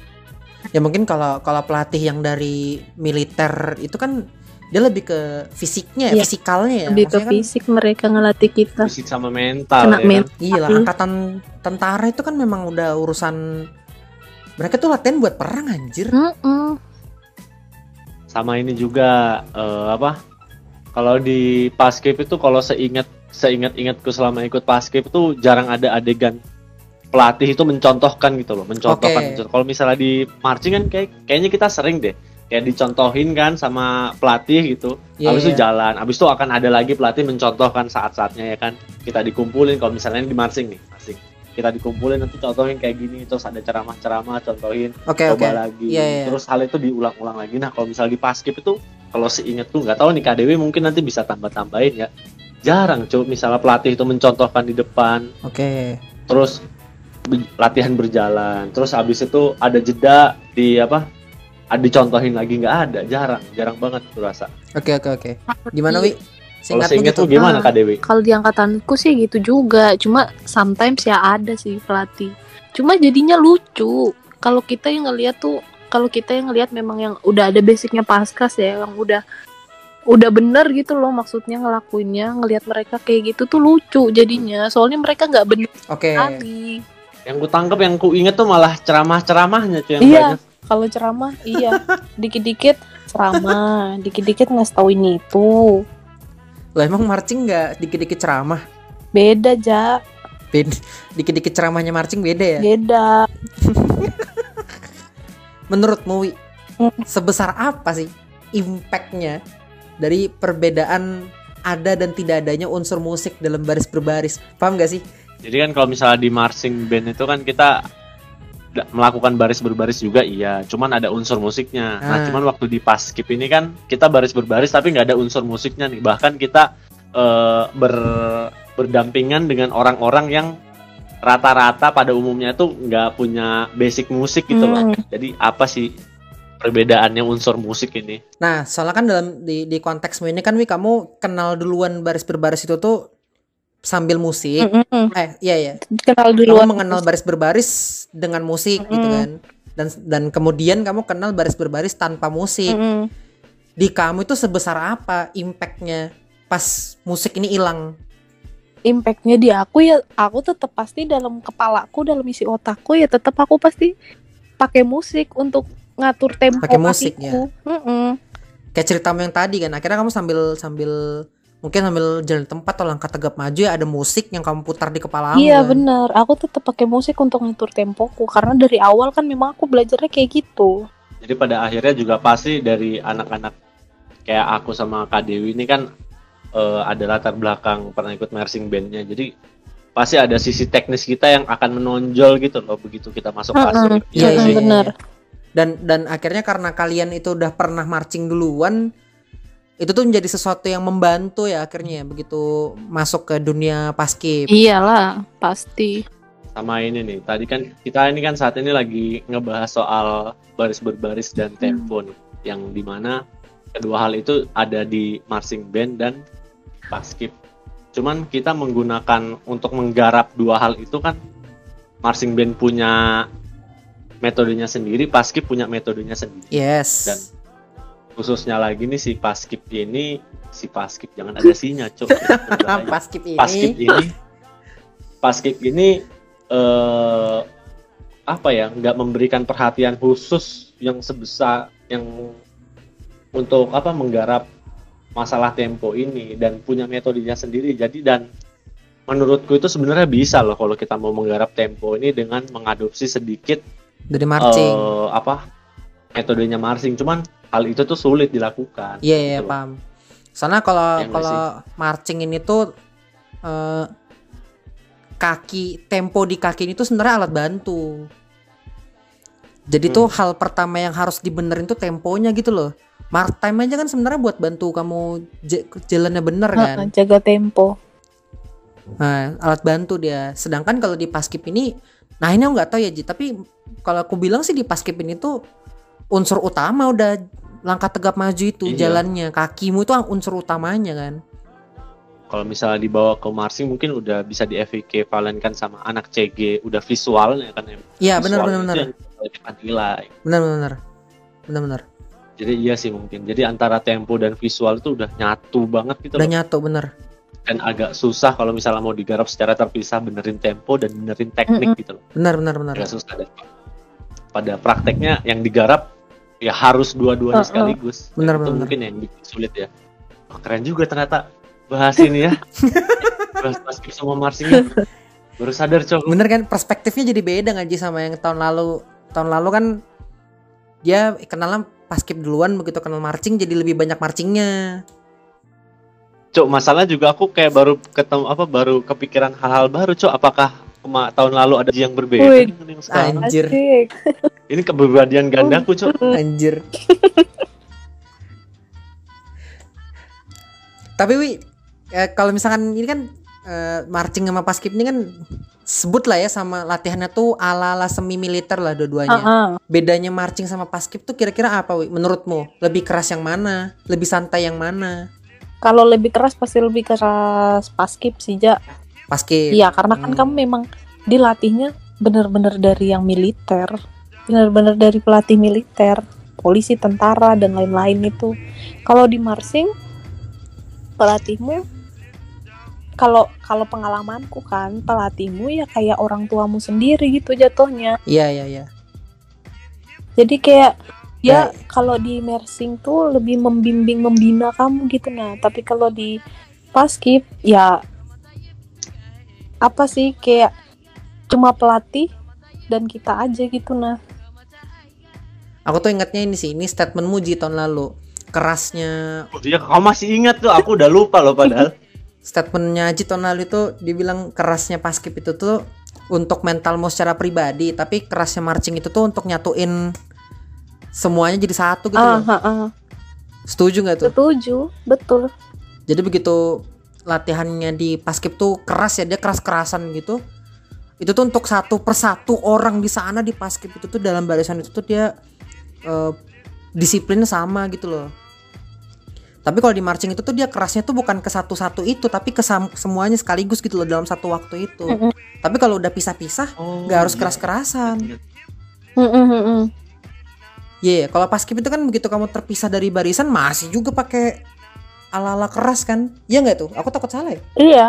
Ya mungkin kalau kalau pelatih yang dari militer itu kan dia lebih ke fisiknya, ya, Iya. fisikalnya ya. lebih ke Maksudnya kan, fisik mereka ngelatih kita Fisik sama mental kena ya kan? men iya lah, angkatan tentara itu kan memang udah urusan mereka tuh latihan buat perang anjir. Mm-mm. sama ini juga eh, apa kalau di paskib itu kalau seingat seingat ingatku selama ikut paskib itu jarang ada adegan pelatih itu mencontohkan gitu loh mencontohkan Oke. mencontoh- kalau misalnya di marching kan kayak kayaknya kita sering deh kayak dicontohin kan sama pelatih gitu Iya, habis itu iya. jalan habis itu akan ada lagi pelatih mencontohkan saat-saatnya ya kan kita dikumpulin kalau misalnya di marching nih kita dikumpulin nanti contohin kayak gini terus ada ceramah-ceramah contohin oke. coba lagi Iya, iya. terus hal itu diulang-ulang lagi nah kalau misalnya di paskip itu kalau seingatku nggak tahu nih KDW mungkin nanti bisa tambah-tambahin ya jarang cuy misalnya pelatih itu mencontohkan di depan Oke. terus be- latihan berjalan terus habis itu ada jeda di apa ada dicontohin lagi nggak ada jarang jarang banget tuh rasa Oke oke oke. Gimana Wi? Kalau seingat gitu. tuh gimana Ah. KDW Kalau di angkatanku sih gitu juga, cuma sometimes ya ada sih pelatih. Cuma jadinya lucu. Kalau kita yang ngelihat tuh, kalau kita yang ngelihat memang yang udah ada basicnya paskas ya, yang udah udah bener gitu loh maksudnya ngelakuinnya, ngelihat mereka kayak gitu tuh lucu jadinya. Soalnya mereka nggak bener Oke. sekali. yang ku tangkep yang ku inget tuh malah ceramah-ceramahnya cuy yang Iya. banyak Kalau ceramah, iya, dikit-dikit ceramah, dikit-dikit ngasih tau ini itu. Lah emang marching nggak dikit-dikit ceramah? Beda ja, Beda. Dikit-dikit ceramahnya marching beda ya? beda. Menurutmu Wi, Hmm. sebesar apa sih impactnya dari perbedaan ada dan tidak adanya unsur musik dalam baris berbaris? Paham gak sih? jadi kan kalau misalnya di marching band itu kan kita melakukan baris berbaris juga iya cuman ada unsur musiknya nah Ah. cuman waktu di paskip ini kan kita baris berbaris tapi nggak ada unsur musiknya nih bahkan kita eh, ber berdampingan dengan orang-orang yang rata-rata pada umumnya tuh nggak punya basic musik gitu loh Hmm. jadi apa sih perbedaannya unsur musik ini Nah, soalnya kan dalam di di konteksmu ini kan Wi kamu kenal duluan baris berbaris itu tuh sambil musik. Mm-mm. Eh, iya ya. Kenal Kamu duluan. mengenal baris berbaris dengan musik gitu Mm. kan. Dan dan kemudian kamu kenal baris berbaris tanpa musik. Mm-mm. Di kamu itu sebesar apa impactnya pas musik ini hilang? Impactnya di aku ya, aku tetap pasti dalam kepalaku, dalam isi otakku ya tetap aku pasti pakai musik untuk ngatur tempo Pakai musik, ya. kakiku. Mm-mm. Kayak ceritamu yang tadi kan. Akhirnya kamu sambil sambil mungkin sambil jalan tempat atau langkah tegap maju ya ada musik yang kamu putar di kepala kamu. Iya kan. benar, aku tetap pakai musik untuk ngatur tempoku karena dari awal kan memang aku belajarnya kayak gitu. Jadi pada akhirnya juga pasti dari anak-anak kayak aku sama Kak Dewi ini kan eh, ada latar belakang pernah ikut marching bandnya. Jadi pasti ada sisi teknis kita yang akan menonjol gitu loh begitu kita masuk kelas. Iya, iya, iya. benar. dan dan akhirnya karena kalian itu udah pernah marching duluan itu tuh menjadi sesuatu yang membantu ya akhirnya begitu masuk ke dunia paskib Iyalah, pasti. Sama ini nih, tadi kan kita ini kan saat ini lagi ngebahas soal baris berbaris dan tempo nih, yang di mana kedua hal itu ada di marching band dan paskib. Cuman kita menggunakan untuk menggarap dua hal itu kan marching band punya metodenya sendiri, paskib punya metodenya sendiri. yes Dan khususnya lagi nih si paskib ini, si paskib jangan ada sinya, cok. Paskib ini. Paskib ini. Paskib ini eh apa ya nggak memberikan perhatian khusus yang sebesar yang untuk apa menggarap masalah tempo ini dan punya metodenya sendiri. Jadi dan menurutku itu sebenarnya bisa loh kalau kita mau menggarap tempo ini dengan mengadopsi sedikit dari marching. eh, apa metodenya marching. Cuman hal itu tuh sulit dilakukan iya iya gitu. paham soalnya kalau Iya nggak kalau marching ini tuh eh, kaki tempo di kaki ini tuh sebenarnya alat bantu jadi tuh Hmm. hal pertama yang harus dibenerin tuh temponya gitu loh mark time aja kan sebenarnya buat bantu kamu jalannya bener kan jaga tempo. Nah, alat bantu dia. Sedangkan kalau di paskib ini, nah ini aku nggak tahu ya Ji, tapi kalau aku bilang sih di paskib ini tuh unsur utama udah langkah tegap maju itu Iya. jalannya, kakimu itu unsur utamanya kan. kalau misalnya dibawa ke marching mungkin udah bisa di equivalenkan sama anak CG udah visualnya kan ya Iya benar benar benar. nilai Benar benar benar. Benar jadi iya sih mungkin jadi antara tempo dan visual itu udah nyatu banget gitu Udah loh. nyatu bener. dan agak susah kalau misalnya mau digarap secara terpisah benerin tempo dan benerin teknik gitu loh Benar benar benar. agak susah pada prakteknya yang digarap ya harus dua-duanya sekaligus. Benar, itu benar, mungkin yang bikin sulit ya. Wah, keren juga ternyata bahas ini ya. Bahas basket sama marching baru sadar cok. Bener kan perspektifnya jadi beda nggak Ji sama yang tahun lalu. Tahun lalu kan dia kenalnya paskib duluan begitu kenal marching jadi lebih banyak marchingnya. Cuk, masalah juga aku kayak baru ketemu apa baru kepikiran hal-hal baru, Cuk. Apakah kema- tahun lalu ada yang berbeda Wih. dengan yang sekarang? Anjir. Ini keberbadian gandaku, Cuk. anjir tapi wi eh, kalau misalkan ini kan eh, marching sama paskib ini kan sebut lah ya sama latihannya tuh ala ala semi militer lah dua-duanya Ah-ah. bedanya marching sama paskib tuh kira-kira apa wi menurutmu lebih keras yang mana lebih santai yang mana Kalau lebih keras pasti lebih keras paskib sih, Ja. Paskib Iya, karena kan Hmm. kamu memang dilatihnya bener-bener dari yang militer. Bener-bener dari pelatih militer, polisi, tentara, dan lain-lain itu. Kalau di marching, pelatihmu kalau kalau pengalamanku kan pelatihmu ya kayak orang tuamu sendiri gitu jatuhnya iya iya iya jadi kayak Ya. ya kalau di mersing tuh lebih membimbing membina kamu gitu nah tapi kalau di paskib ya apa sih kayak cuma pelatih dan kita aja gitu nah aku tuh ingatnya ini sih ini statement Muji tahun lalu kerasnya Oh, iya, kamu masih ingat tuh, aku udah lupa loh padahal. statementnya Haji tahun lalu itu dibilang kerasnya paskib itu tuh untuk mentalmu secara pribadi tapi kerasnya marching itu tuh untuk nyatuin semuanya jadi satu gitu loh. ah, ah. setuju nggak tuh setuju betul jadi begitu latihannya di paskib tuh keras ya dia keras kerasan gitu. Itu tuh untuk satu persatu orang di sana di paskib itu tuh dalam barisan itu tuh dia eh, disiplinnya sama gitu loh. Tapi kalau di marching itu tuh dia kerasnya tuh bukan ke satu-satu itu tapi ke semuanya sekaligus gitu loh dalam satu waktu itu. Tapi kalau udah pisah-pisah Oh, nggak harus iya. keras-kerasan. Mm-mm, mm-mm. Iya, kalau paskib itu kan begitu kamu terpisah dari barisan masih juga pakai ala-ala keras kan? Iya nggak tuh? Aku takut salah ya? iya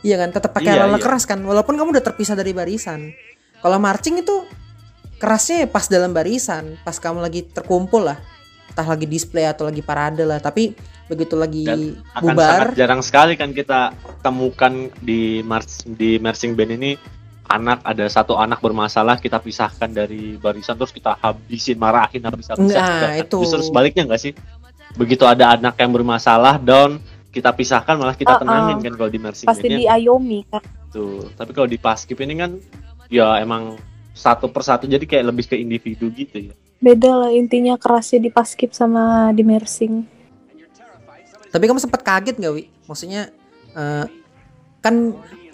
Iya kan, tetap pakai Iya, ala-ala iya. keras kan, walaupun kamu udah terpisah dari barisan. Kalau marching itu kerasnya ya pas dalam barisan, pas kamu lagi terkumpul lah, entah lagi display atau lagi parade lah. Tapi begitu lagi Dan Akan bubar, sangat jarang sekali kan kita temukan di mars di marching band ini anak ada satu anak bermasalah kita pisahkan dari barisan terus kita habisin marahin habis habisan Nah, itu. justru sebaliknya enggak sih begitu ada anak yang bermasalah down kita pisahkan malah kita Uh-uh. tenangin kan kalau di marching pasti band diayomi kan Tuh. Tapi kalau di paskib ini kan ya emang satu persatu jadi kayak lebih ke individu gitu ya. beda lah intinya kerasnya di paskib sama di mersing tapi kamu sempat kaget nggak wi? Maksudnya eh, kan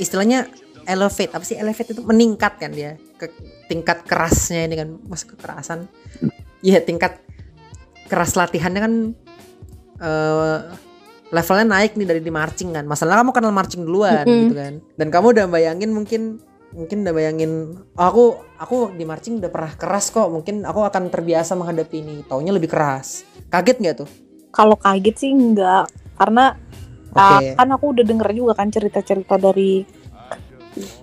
istilahnya elevate apa sih elevate itu meningkat kan dia ke tingkat kerasnya ini kan masuk kekerasan. Iya tingkat keras latihannya kan eh levelnya naik nih dari di marching kan. Masalah kamu kenal marching duluan Mm-mm. gitu kan. Dan kamu udah bayangin mungkin mungkin udah bayangin oh, aku aku di marching udah pernah keras kok. Mungkin aku akan terbiasa menghadapi ini. Taunya lebih keras. Kaget nggak tuh? kalau kaget sih enggak karena ah, kan aku udah denger juga kan cerita-cerita dari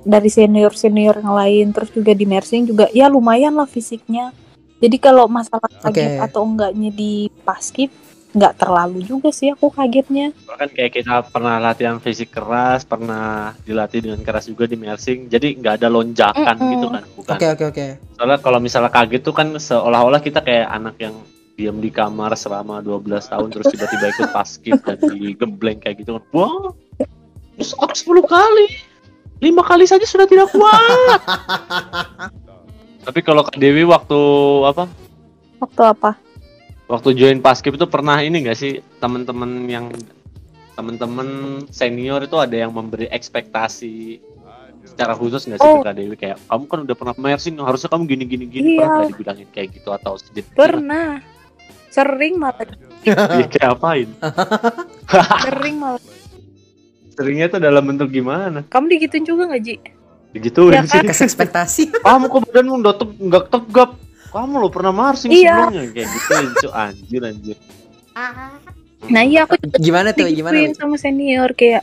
dari senior senior yang lain terus juga di mersing juga ya lumayan lah fisiknya jadi kalau masalah kaget Oke. atau enggaknya di paskib nggak terlalu juga sih aku kagetnya Bahkan kayak kita pernah latihan fisik keras, pernah dilatih dengan keras juga di mersing. Jadi nggak ada lonjakan Mm-mm. gitu kan, bukan. Oke oke oke. Soalnya kalau misalnya kaget tuh kan seolah-olah kita kayak anak yang diam di kamar selama 12 tahun terus tiba-tiba ikut paskib dan digembleng kayak gitu kan. Wah. Terus aku 10 kali. Lima kali saja sudah tidak kuat. Tapi kalau Kak Dewi waktu apa? waktu apa waktu join paskib itu pernah ini gak sih teman-teman yang teman-teman senior itu ada yang memberi ekspektasi secara khusus nggak sih Oh. ke Kak Dewi? Kayak kamu kan udah pernah mersing harusnya kamu gini gini gini Iya. pernah nggak dibilangin kayak gitu atau sedikit pernah. Sering malah. Iya, kayak apain? Sering malah. Seringnya itu dalam bentuk gimana? Kamu digituin juga nggak Ji? Digituin Ya sih. Kasih ekspektasi. kamu kok badanmu udah teg- nggak tegap kamu lo pernah marsing Iya. sebelumnya kayak gitu cu anjir anjir nah iya aku juga Gimana tuh? Gimana? sama senior kayak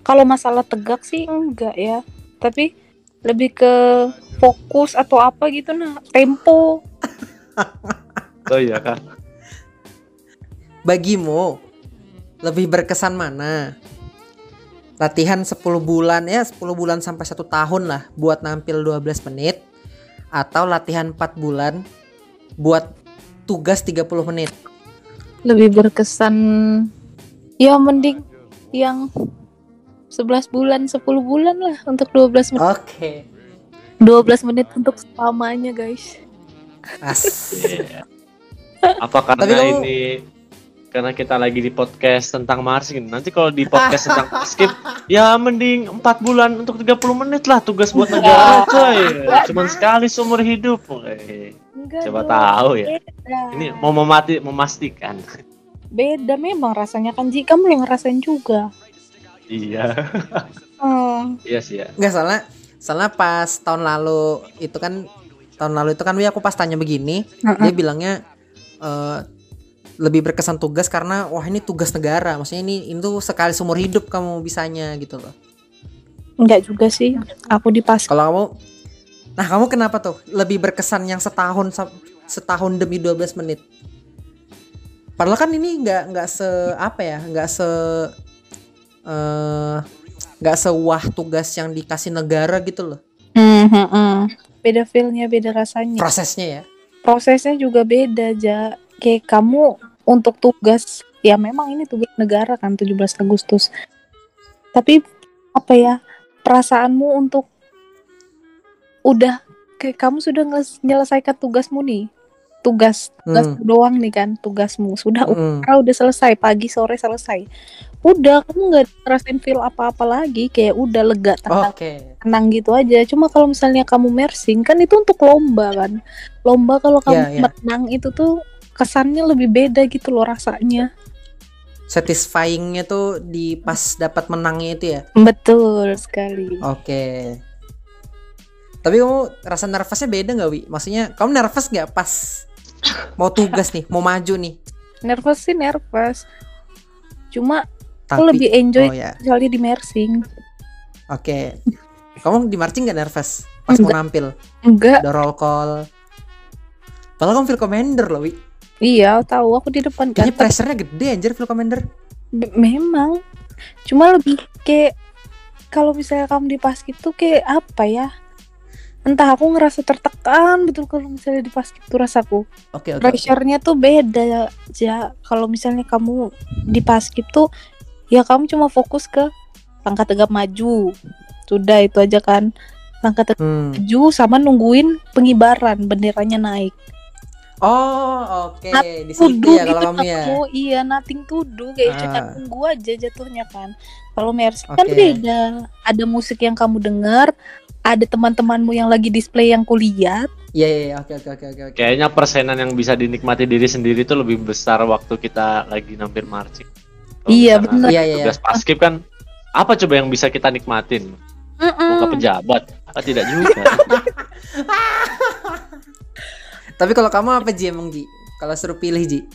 kalau masalah tegak sih enggak ya tapi lebih ke fokus atau apa gitu nah tempo oh iya kan Bagimu lebih berkesan mana? Latihan 10 bulan ya 10 bulan sampai satu tahun lah buat nampil 12 menit atau latihan 4 bulan buat tugas 30 menit. Lebih berkesan ya mending yang 11 bulan, 10 bulan lah untuk 12 menit. Oke. 12 menit untuk selamanya, guys. As. Iya. Apa karena Tapi kamu- ini karena kita lagi di podcast tentang Mars gitu. Nanti kalau di podcast tentang skip ya mending 4 bulan untuk 30 menit lah tugas buat negara coy. Cuman sekali seumur hidup. Oke. Enggak Coba dong, tahu ya. beda. Ini mau memati memastikan. Beda memang rasanya kan Ji, kamu belum ngerasain juga. iya. Hmm. Iya sih ya. Enggak soalnya soalnya pas tahun lalu itu kan tahun lalu itu kan Wi aku pas tanya begini, dia bilangnya eh, lebih berkesan tugas karena wah ini tugas negara. Maksudnya ini itu sekali seumur hidup kamu bisanya gitu loh. Enggak juga sih. Aku di pas Kalau kamu Nah, kamu kenapa tuh lebih berkesan yang setahun setahun demi 12 menit? Padahal kan ini nggak nggak se apa ya, nggak se eh nggak sewah tugas yang dikasih negara gitu loh. Hmm, hmm. Beda feel-nya, beda rasanya. Prosesnya ya. Prosesnya juga beda, Ja. Kayak kamu untuk tugas, ya memang ini tugas negara kan 17 Agustus. Tapi apa ya? Perasaanmu untuk udah kayak kamu sudah menyelesaikan tugasmu nih. Tugas, tugas Hmm. doang nih kan, tugasmu. Sudah Mm. ukra udah selesai, pagi sore selesai. Udah, kamu nggak ngerasain feel apa-apa lagi, kayak udah lega tenang Oke. tenang gitu aja. Cuma kalau misalnya kamu mersing kan itu untuk lomba kan. Lomba kalau kamu Iya, iya. menang itu tuh kesannya lebih beda gitu loh rasanya. Satisfyingnya tuh di pas dapat menangnya itu ya. Betul sekali. Oke. Tapi kamu rasa nervousnya beda nggak Wi? Maksudnya kamu nervous nggak pas mau tugas nih, mau maju nih? Nervous sih nervous. Cuma Tapi, aku lebih enjoy Oh ya, kecuali di mersing. oke. Kamu di marching nggak nervous pas mau Enggak. nampil? Enggak, Ada roll call. Padahal kamu feel commander loh, Wi. Iya tahu aku di depan kan. Kayaknya pressure-nya gede anjir feel commander. B- memang. Cuma lebih kayak kalau misalnya kamu di pas gitu kayak apa ya? Entah aku ngerasa tertekan betul kalau misalnya di pas gitu rasaku. Oke, oke. oke. pressure-nya tuh beda ja kalau misalnya kamu di paskib tuh ya kamu cuma fokus ke langkah tegap maju sudah itu aja kan langkah tegap Hmm. maju sama nungguin pengibaran benderanya naik Oh, oke. Di situ tuduh ya kalau gitu kamu ya. kamu iya nothing to do kayak Ah. cuma tunggu aja jatuhnya kan kalau mercy kan Oke. beda ada musik yang kamu dengar ada teman-temanmu yang lagi display yang kulihat Iya, iya, iya. Oke, oke, oke, oke. oke. Kayaknya persenan yang bisa dinikmati diri sendiri itu lebih besar waktu kita lagi nampil marching. Iya, bener. Iya, iya, iya. Tugas paskib kan apa coba yang bisa kita nikmatin? Muka Mm-mm. pejabat? Ah, tidak juga. Tapi kalau kamu apa Ji emang Ji? Kalau suruh pilih Ji.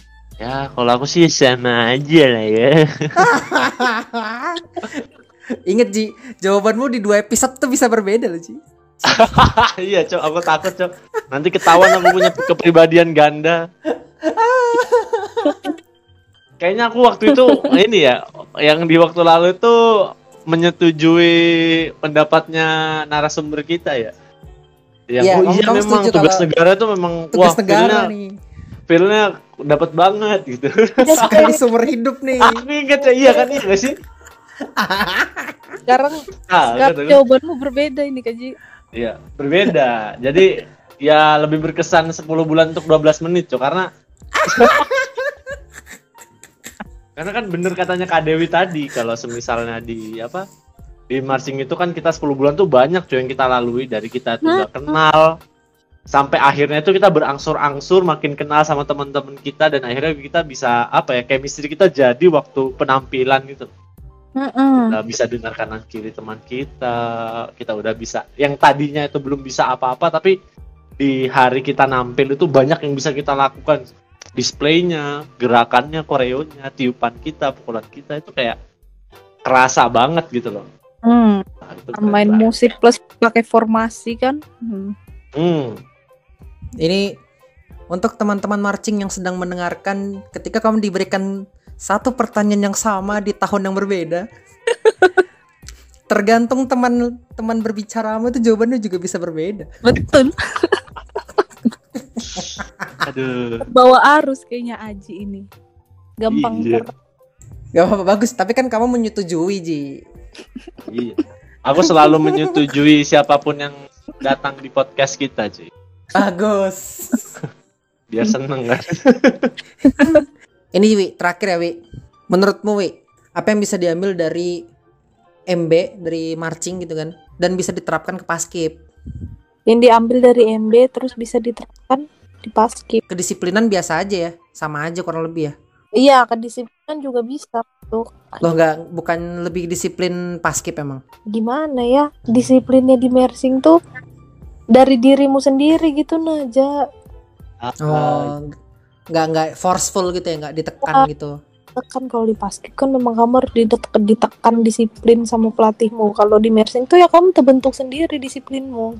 ya kalau aku sih sama aja lah ya. Ingat Ji, jawabanmu di dua episode tuh bisa berbeda loh Ji. iya cok, aku takut cok. Nanti ketahuan aku punya kepribadian ganda. Kayaknya aku waktu itu ini ya, yang di waktu lalu itu menyetujui pendapatnya narasumber kita ya. Ya, Iya, oh kamu- iya kamu memang tugas kalau negara itu memang Tugas wah negara feel-nya, nih. feel-nya dapat banget gitu. Sekali seumur hidup nih. Aku inget ya iya kan iya gak sih? sekarang Ah, sekarang jawabanmu berbeda ini Kaji Iya, berbeda. Jadi ya lebih berkesan 10 bulan untuk 12 menit, Cok, karena Karena kan bener katanya Kak Dewi tadi kalau semisalnya di apa? Di marching itu kan kita 10 bulan tuh banyak cuy yang kita lalui. Dari kita tuh nggak kenal. Sampai akhirnya itu kita berangsur-angsur makin kenal sama teman-teman kita. Dan akhirnya kita bisa apa ya chemistry kita jadi waktu penampilan gitu. Mm-mm. udah bisa dengar kanan kiri teman kita. Kita udah bisa yang tadinya itu belum bisa apa-apa tapi di hari kita nampil itu banyak yang bisa kita lakukan. Displaynya gerakannya koreonya tiupan kita pukulan kita itu kayak kerasa banget gitu loh Hmm, Nah, itu main banget. musik plus pakai formasi kan. Hmm. hmm. Ini untuk teman-teman marching yang sedang mendengarkan ketika kamu diberikan satu pertanyaan yang sama di tahun yang berbeda. tergantung teman teman berbicaramu itu jawabannya juga bisa berbeda. Betul. Aduh. Bawa arus kayaknya Aji ini. Gampang Iya. ter- Gak apa-apa bagus, tapi kan kamu menyetujui Ji. Iya. Aku selalu menyetujui siapa pun yang datang di podcast kita, cuy. Bagus. Biar seneng kan. Ini Wi, terakhir ya Wi. Menurutmu Wi, apa yang bisa diambil dari MB, dari marching gitu kan, dan bisa diterapkan ke paskib? yang diambil dari MB terus bisa diterapkan di paskib. Kedisiplinan biasa aja ya, sama aja kurang lebih ya. Iya, kedisiplinan juga bisa tuh. Loh nggak, bukan lebih disiplin paskib emang? Gimana ya? Disiplinnya di mersing tuh dari dirimu sendiri gitu Naja. Oh, nggak nggak forceful gitu ya, nggak ditekan gitu. Kan kalau di paskib kan memang kamu harus ditekan, ditekan disiplin sama pelatihmu. Kalau di mersing tuh ya kamu terbentuk sendiri disiplinmu.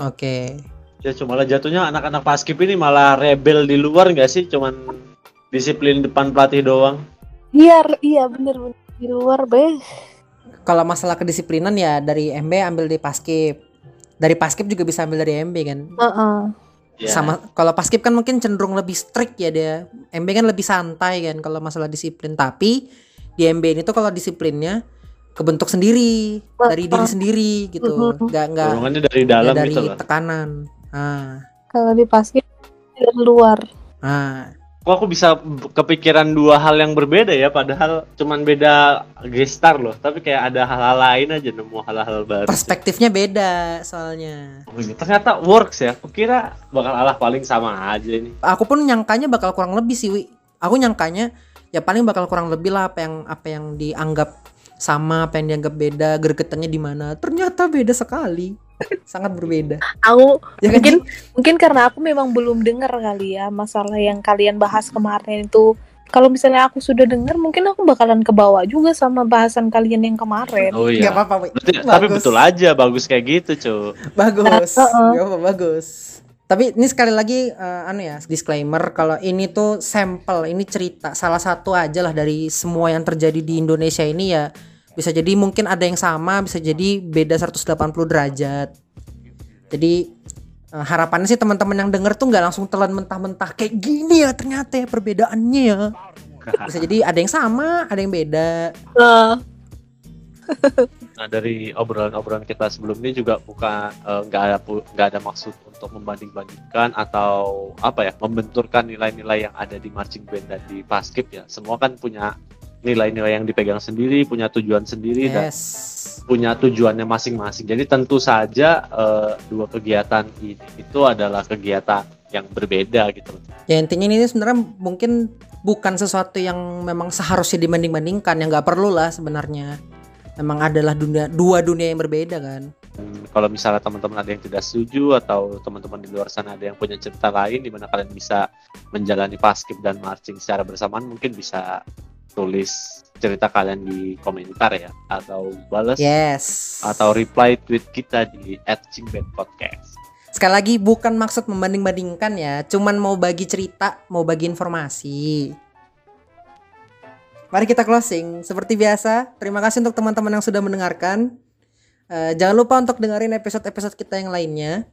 Oke. Ya cuma lah jatuhnya anak-anak paskib ini malah rebel di luar nggak sih? Cuman disiplin depan pelatih doang. Iya, iya bener-bener di luar be. Kalau masalah kedisiplinan ya dari MB ambil di paskib. Dari paskib juga bisa ambil dari MB kan. Heeh. Ya. Sama kalau paskib kan mungkin cenderung lebih strict ya dia. MB kan lebih santai kan kalau masalah disiplin. Tapi di MB ini tuh kalau disiplinnya kebentuk sendiri dari diri sendiri gitu. Mhm. Nggak nggak Dorongannya dari nggak dalam dari gitu tekanan. Ah, Kalau di paskib dari luar. ah. Kok aku bisa kepikiran dua hal yang berbeda ya? Padahal cuman beda gestar loh. Tapi kayak ada hal-hal lain aja nemu hal-hal baru. Perspektifnya beda soalnya. Oh iya, Ternyata works ya. Aku kira bakal alah paling sama aja ini. Aku pun nyangkanya bakal kurang lebih sih, Wi. Aku nyangkanya ya paling bakal kurang lebih lah apa yang apa yang dianggap sama, apa yang dianggap beda, gregetannya di mana. Ternyata beda sekali. Sangat berbeda. Aku Ya kan, mungkin Ji? mungkin karena aku memang belum dengar kali ya masalah yang kalian bahas kemarin itu. Kalau misalnya aku sudah dengar, mungkin aku bakalan kebawa juga sama bahasan kalian yang kemarin. Oh iya. apa-apa, Wi. Berarti, Bagus. tapi betul aja bagus kayak gitu, cuy. Bagus. Heeh. Nggak apa bagus. Tapi ini sekali lagi eh, anu ya, disclaimer kalau ini tuh sampel, ini cerita salah satu aja lah dari semua yang terjadi di Indonesia ini ya. Bisa jadi mungkin ada yang sama, bisa jadi beda 180 derajat. Jadi eh, harapannya sih teman-teman yang denger tuh nggak langsung telan mentah-mentah kayak gini ya ternyata ya perbedaannya ya. Bisa jadi ada yang sama, ada yang beda. Nah, Nah dari obrolan-obrolan kita sebelumnya juga bukan eh, nggak ada pu- nggak ada maksud untuk membanding-bandingkan atau apa ya membenturkan nilai-nilai yang ada di marching band dan di paskib ya. Semua kan punya nilai-nilai yang dipegang sendiri, punya tujuan sendiri dan Yes. punya tujuannya masing-masing. Jadi tentu saja eh, dua kegiatan ini itu adalah kegiatan yang berbeda gitu. Ya intinya ini sebenarnya mungkin bukan sesuatu yang memang seharusnya dibanding-bandingkan yang nggak perlu lah sebenarnya. Memang adalah dunia dua dunia yang berbeda kan. Dan kalau misalnya teman-teman ada yang tidak setuju atau teman-teman di luar sana ada yang punya cerita lain di mana kalian bisa menjalani paskib dan marching secara bersamaan mungkin bisa tulis cerita kalian di komentar ya atau balas Yes. atau reply tweet kita di @cingbandpodcast. Sekali lagi bukan maksud membanding-bandingkan ya, cuman mau bagi cerita, mau bagi informasi. Mari kita closing. Seperti biasa, terima kasih untuk teman-teman yang sudah mendengarkan. Eh, jangan lupa untuk dengerin episode-episode kita yang lainnya.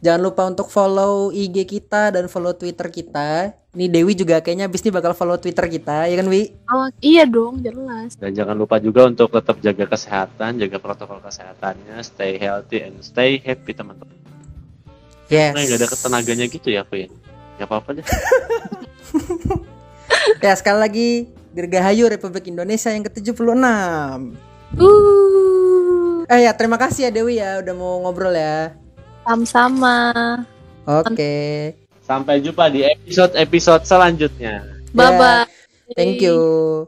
Jangan lupa untuk follow IG kita dan follow Twitter kita. Ini Dewi juga kayaknya abis ini bakal follow Twitter kita, ya kan Wi? oh, iya dong, jelas. Dan jangan lupa juga untuk tetap jaga kesehatan, jaga protokol kesehatannya, stay healthy and stay happy teman-teman. Yes. Nah, nggak ada ketenaganya gitu ya, aku ya. Gak apa-apa deh. Ya sekali lagi Dirgahayu Republik Indonesia yang ke-76. Uh, Eh ya terima kasih ya Dewi ya udah mau ngobrol ya. Sama-sama. Oke. Sampai jumpa di episode-episode selanjutnya. Bye bye. Thank you.